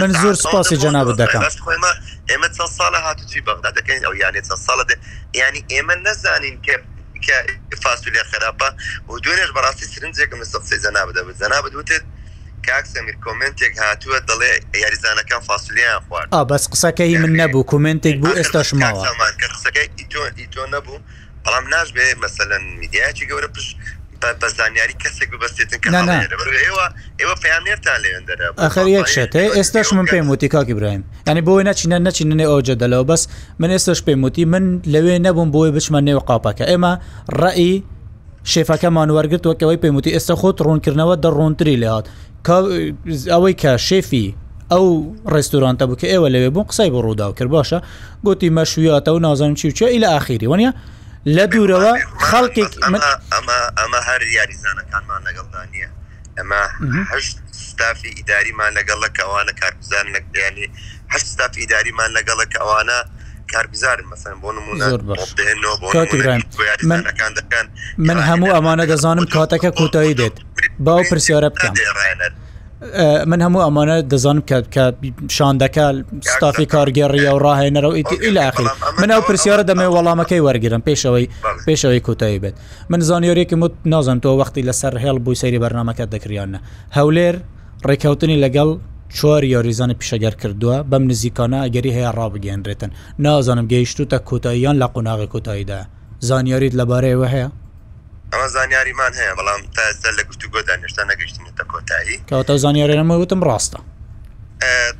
من زۆر سپاسی جناب دەکەم ئێمە چەند ساڵە هاتوی بەغدا دەکەین ئەو یانێ چەند ساڵە ینی ئێمە نەزانین کە کە فاسوولە خراپە و دوێنێش بەڕاستی سرنجێکم سەقسی جەناب دەبێت جەناب دوتێت کاکسەمیر کمنتێک هاتووە دەڵێ یاریزانەکان فاسولیان خوارد بەس قسەکەی من نەبوو کومنتێک بوو ئێستا شماوە قسەکەیتۆ نەبوو بەڵام ناشبێ مەسەن میدیایکی گەورە پشت بە زانیاری کەسێک ببستێتن ئێوە ئێوە پێیانێتان لێندەرە ئەخر یەکشێت ئێستاش من پێم وتی کاکی برایم ینی بۆی نچینە نەچینێ ئەوجە دەلەوە بەس من ئێستاش پێم وتی من لەوێ نەبووم بۆی بچمە نێو قاپەکە ئێمە ڕئی شێفەکەمان وەرگرت وەکەوەی پێموتی ئێستا خۆت ڕوونکردنەوە دەڕوونتری لات ئەوەی کە شێفی ئەو ڕێستورانتە بکە ئێوە لەوێ بوو قسەی بۆ ڕووداو کرد باشە گوتی مەشویاتە و نازانم چی وچە ئیلا ئاخیری وەنە لە دوورەوە خەڵکێک ئەمە ئەمە هەر یاریزانەکانمان لەگەڵدانە ئەمە هەشت ستافی ئیداریمان لەگەڵە کەوانە کارگوزار نەکدیانی هەشت ستاف ئیداریمان لەگەڵە کەوانە کاربیزارن مەسن بۆ من هەموو ئەمانە دەزانم کاتەکە کۆتایی دێت باو پرسیارە بکەم من هەموو ئەمانە دەزانم کە کە شاندەکە ستافی کارگەڕیە و ڕاهێنەرەوە ئیلاخی من ئەو پرسیارە دەمێ وەڵامەکەی وەرگرم پێشەوەی پێشەوەی کوتایی بێت من زانیۆرێکی مت نازانم تۆ وەختی لەسەر هێڵ بووی سەیری بەرنمەکە دەکریانە هەولێر ڕێککەوتنی لەگەڵ چوار یاریزان پیشەگەر کردووە بەم نزیکانە ئەگەری هەیە ڕابگەێنرێتن نازانم گەیشتوتە کۆتاییان لە قۆناغی کۆتاییدا زانیاریت لەبارەیەوە هەیە ئەمە زانیاریمان هەیە بەڵام تا لە گفتوگۆدا نێشتا نەگەشتنی تە کۆتایی کەوتە زانیاریەمە وتم ڕاستە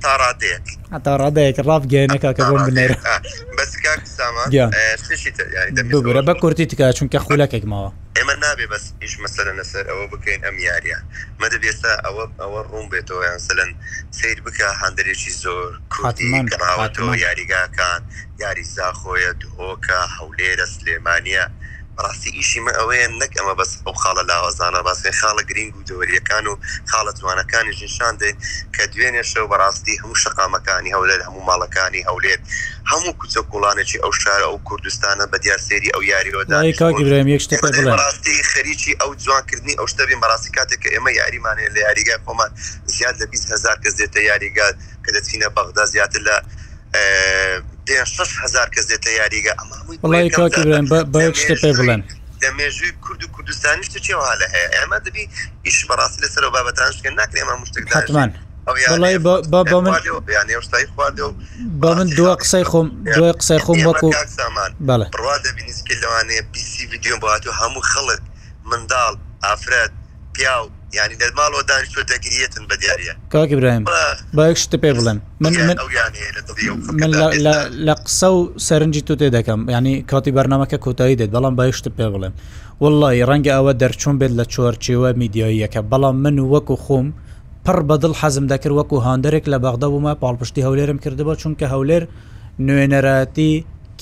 تاڕادەیەک تا ڕادەیەک ڕافگەێنەکە کە بۆم بنێر ببرە بە کورتی تکە چونکە خولەکێک ماوە ئێمە نابێ بەس هیچ مەسەرە نەسەر ئەوە بکەین ئەم یاریە مەدە بێستا ئەوە ئەوە ڕوون بێتەوە یان سەلەن سیر بکە هەندێکی زۆر کوردیڕاوەتەوە یاریگاکان یاری زاخۆیە دۆکە هەولێرە سلێمانە ڕاستی ئیشیمە ئەوەیە نەک ئەمە بەس ئەو خاڵە لاوازانە باسی خاڵە گرنگ و دەوریەکان و خاڵە جوانەکانی ژشاندێ کە دوێنێ شەو بەڕاستی هەموو شقامەکانی هەولێر هەموو ماڵەکانی هەولێت هەموو کوچە کوڵانێکی ئەو شارە ئەو کوردستانە بە دیارسێری ئەو یاریۆداڕاستی خەریکی ئەو جوانکردنی ئەو شتەبی بەڕاستی کاتێک کە ئێمە یاریمانێ لە یاریگای خۆمان زیاد لە 20 هزار کەس دێتە یاریگات کە دەچینە بەغدا زیاتر لە هزار کەس دێتە یاریگە پێ بڵێن دەمێژوی کورد و کوردستانی شتچێوە لە هەیە ئەمە دەبی ئیش بەڕاستی لەسەر و بابەتان شکە ناکرێمە مشتمان. بەڵی بە من بە من دو قسەی خۆم دو قسەی خۆم وەکو بەڵێڕوا دەبینیسکە لەوانەیە پیسی یددیو بات و هەموو خەڵک منداڵ ئافرەت پیا و ینی دەماڵەوە دانیشتوە دەگرێتن بە دیارە کاک برایم باەکشتە پێ بڵێم من من لە قسە و سەرنجی تو تێ دەکەم ینی کاتی بەرنمەکە کۆتایی دێت بەڵام باەشتە پێ بڵێم وڵی ڕەنگە ئەوە دەرچوون بێت لە چۆرچیوە میدیاییەکە بەڵام من وەکو خۆم پڕ بەدڵ حەزم دەکرد وەکو هاندێک لە بەغدا بوومە پاڵپشتی هەولێرم کردبە چونکە هەولێر نوێنەرەتی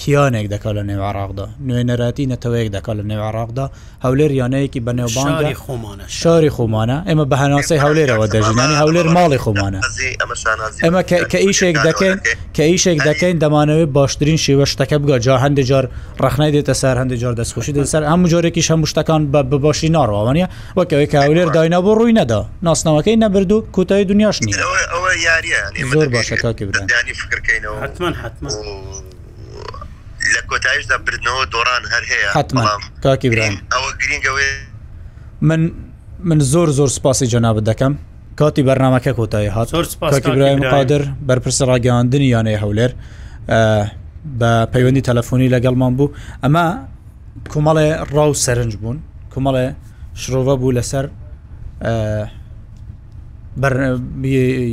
کیانێک دەکات لە نێو عراقدا نوێنەرەتی نەتەوەیەک دەکات لە نێو عراقدا هەولێر یانەیەکی بە نێوبان خۆمانە شاری خۆمانە ئێمە بە هەناسەی هەولێرەوە دەژینانی هەولێر ماڵی خۆمانە ئەمە کە ئیشێک دەکەین کە ئیشێک دەکەین دەمانەوێت باشترین شێوە شتەکە بگە جا هەندێک جار ڕخنای دێتە سەر هەندێک جار دەستخۆشی دەسەر هەموو جارێکی هەموو شتەکان بە بباشی ناڕوانە وەکەوەی کە هەولێر داینا بۆ ڕووی نەدا ناسنەوەکەی نەبرد و کوتای دنیاش نیە زۆر باشەکە کرد حتمما حتمما لە کۆتایشدا بردنەوە دۆران هەر هەیە من من زۆر زۆر سپاسی جەناب دەکەم کاتی بەرنمەکە کۆتایی هات برایم قادر بەرپرس ڕاگەاندنی یانەیە هەولێر بە پەیوەندی تەلەفۆنی لەگەڵمان بوو ئەمە کومەڵێ ڕاو سەرنج بوون کومەڵێ شرۆڤە بوو لەسەر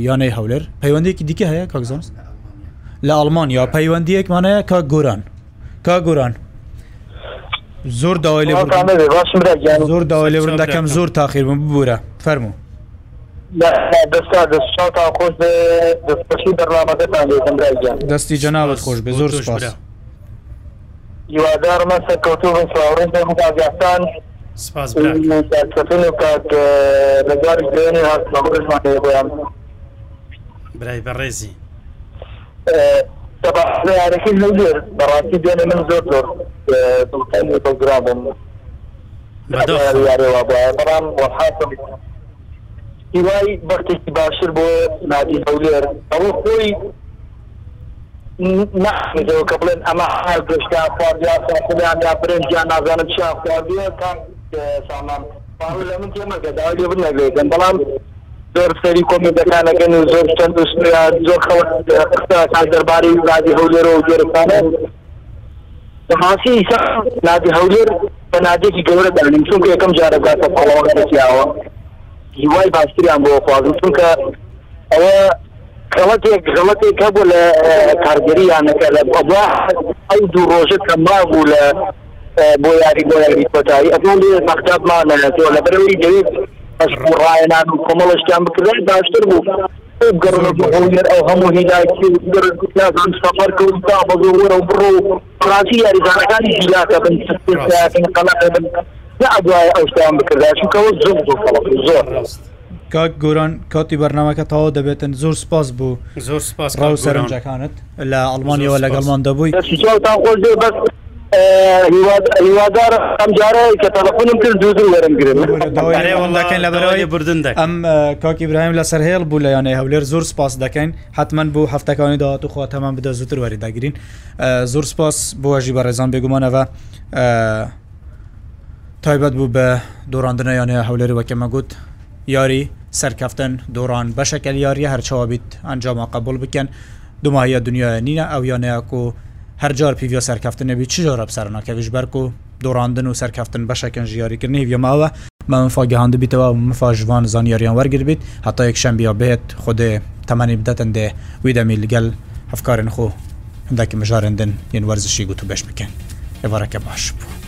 یانەی هەولێر پەیوەندێکی دیکە هەیە کاکزانست لە ئەلمانیا پەیوەندیەکمانەیە کا گۆران کا گۆران زۆر داوای لێ زۆر داوای لێورن دەکەم زۆر تاخیربووم ببوورە فەرمو دەستا دەست خۆش دەستپەشی دەڕامەکەتان لێ دەستی جەناوت خۆش بێ زۆر سپاس هیوادارمە سەرکەوتو بن ساورن بێمگاگاستان سپاس لەگار درێنی هەست بۆیان برای بەڕێزی یارەکە هەزر بەڕاستی دوێنێ من زۆر زۆر دڵگرابم بەڵام وەحاتم هیوای بەختێکی باشتر بۆ نادی هەولێر ئەوە خۆی نەخمیەوە کە بڵێن ئەمە هەر گەشتا خواردیا خواردیان یا برنجیان نازانم چیا خواردیە تا سامان لە من تێمەگە داوای لێ بنەگەێتن بەڵام زۆر سەری کۆمیدەکانەگەن و زۆر چەند زۆر خەوەکان دەربارەی نادی هەولێر و گێرەکانە دەماسی ئیسا نادی هەولێر بە نادێکی گەورە دەرنیم چونکە یەکەم جارەگاتە پەڵەوە دەتیاوە هیوای باشتریان بۆ خوازم چونکە ئەوە غڵەتێک غڵەتێک هەبوو لە کارگەریانەکە لە بەبا ئەو دوو ڕۆژە کەما بوو لە بۆ یاری بۆ یاری کۆتایی ئەمان لێ مەختابمانە لە تۆ لەبەرەوەی دەوێت ڕایەنان و کۆمەڵشتیان بکرێت باشتر بوو گەڕێر ئەو هەموو هیداکیزان سەفەر کەوت تا بەزۆوەرە بڕۆ پراسی یاریزانەکانی جلاکە بن قەلاقە بن نەعدوایە ئەوشتیان بکرداشکەوە زۆر زۆر کاک گۆران کاتی بەرنمەکە تاوا دەبێتن زۆر سپاس بوو زۆر سپاس ڕاو سەرنجەکانت لە ئەلمانیەوە لەگەڵمان دەبووی بەس هیوادار ئەم جارە کە تەلەفۆنم کرد دوزم وەرم گرن لەبەرەوەی بردن ئەم کاکی برایم لەسەر هێڵ بوو لە یانەی هەولێر زۆر سپاس دەکەین حتمما بوو هەفتەکانی داات و خواتەمان بدە زووتر وەری داگرین زۆر سپاس بۆژی بەڕێزان بێگومانەوە تایبەت بوو بە دۆڕاندنە یانەیە هەولێری وەکەمە گوت یاری سەرکەفتن دۆڕان بەشەکە یاریە هەرچەوە بیت ئەنجامە قبول بکەن دوماهە دنیای نینە ئەو یانەیە و هەرجار پیڤۆ سەرکەفتنەبی چ جۆرە بسەرناکەویش بەرک و دۆڕاندن و سەرکەفتن بەشەکەن ژیاریکردنی ێماوە من فاگەهاند بیتەوە مفاژوان زانیاریان وەرگرت بیت هەتا یەکشەم بیا بێت خودێ تەمەنی بدەتن دێ وی دەمی لەگەل هەفکارن خۆ هەندێکی مژارندن یەن وەرزشی گوت و بەش بکەن ئێوارەکە باش بوو.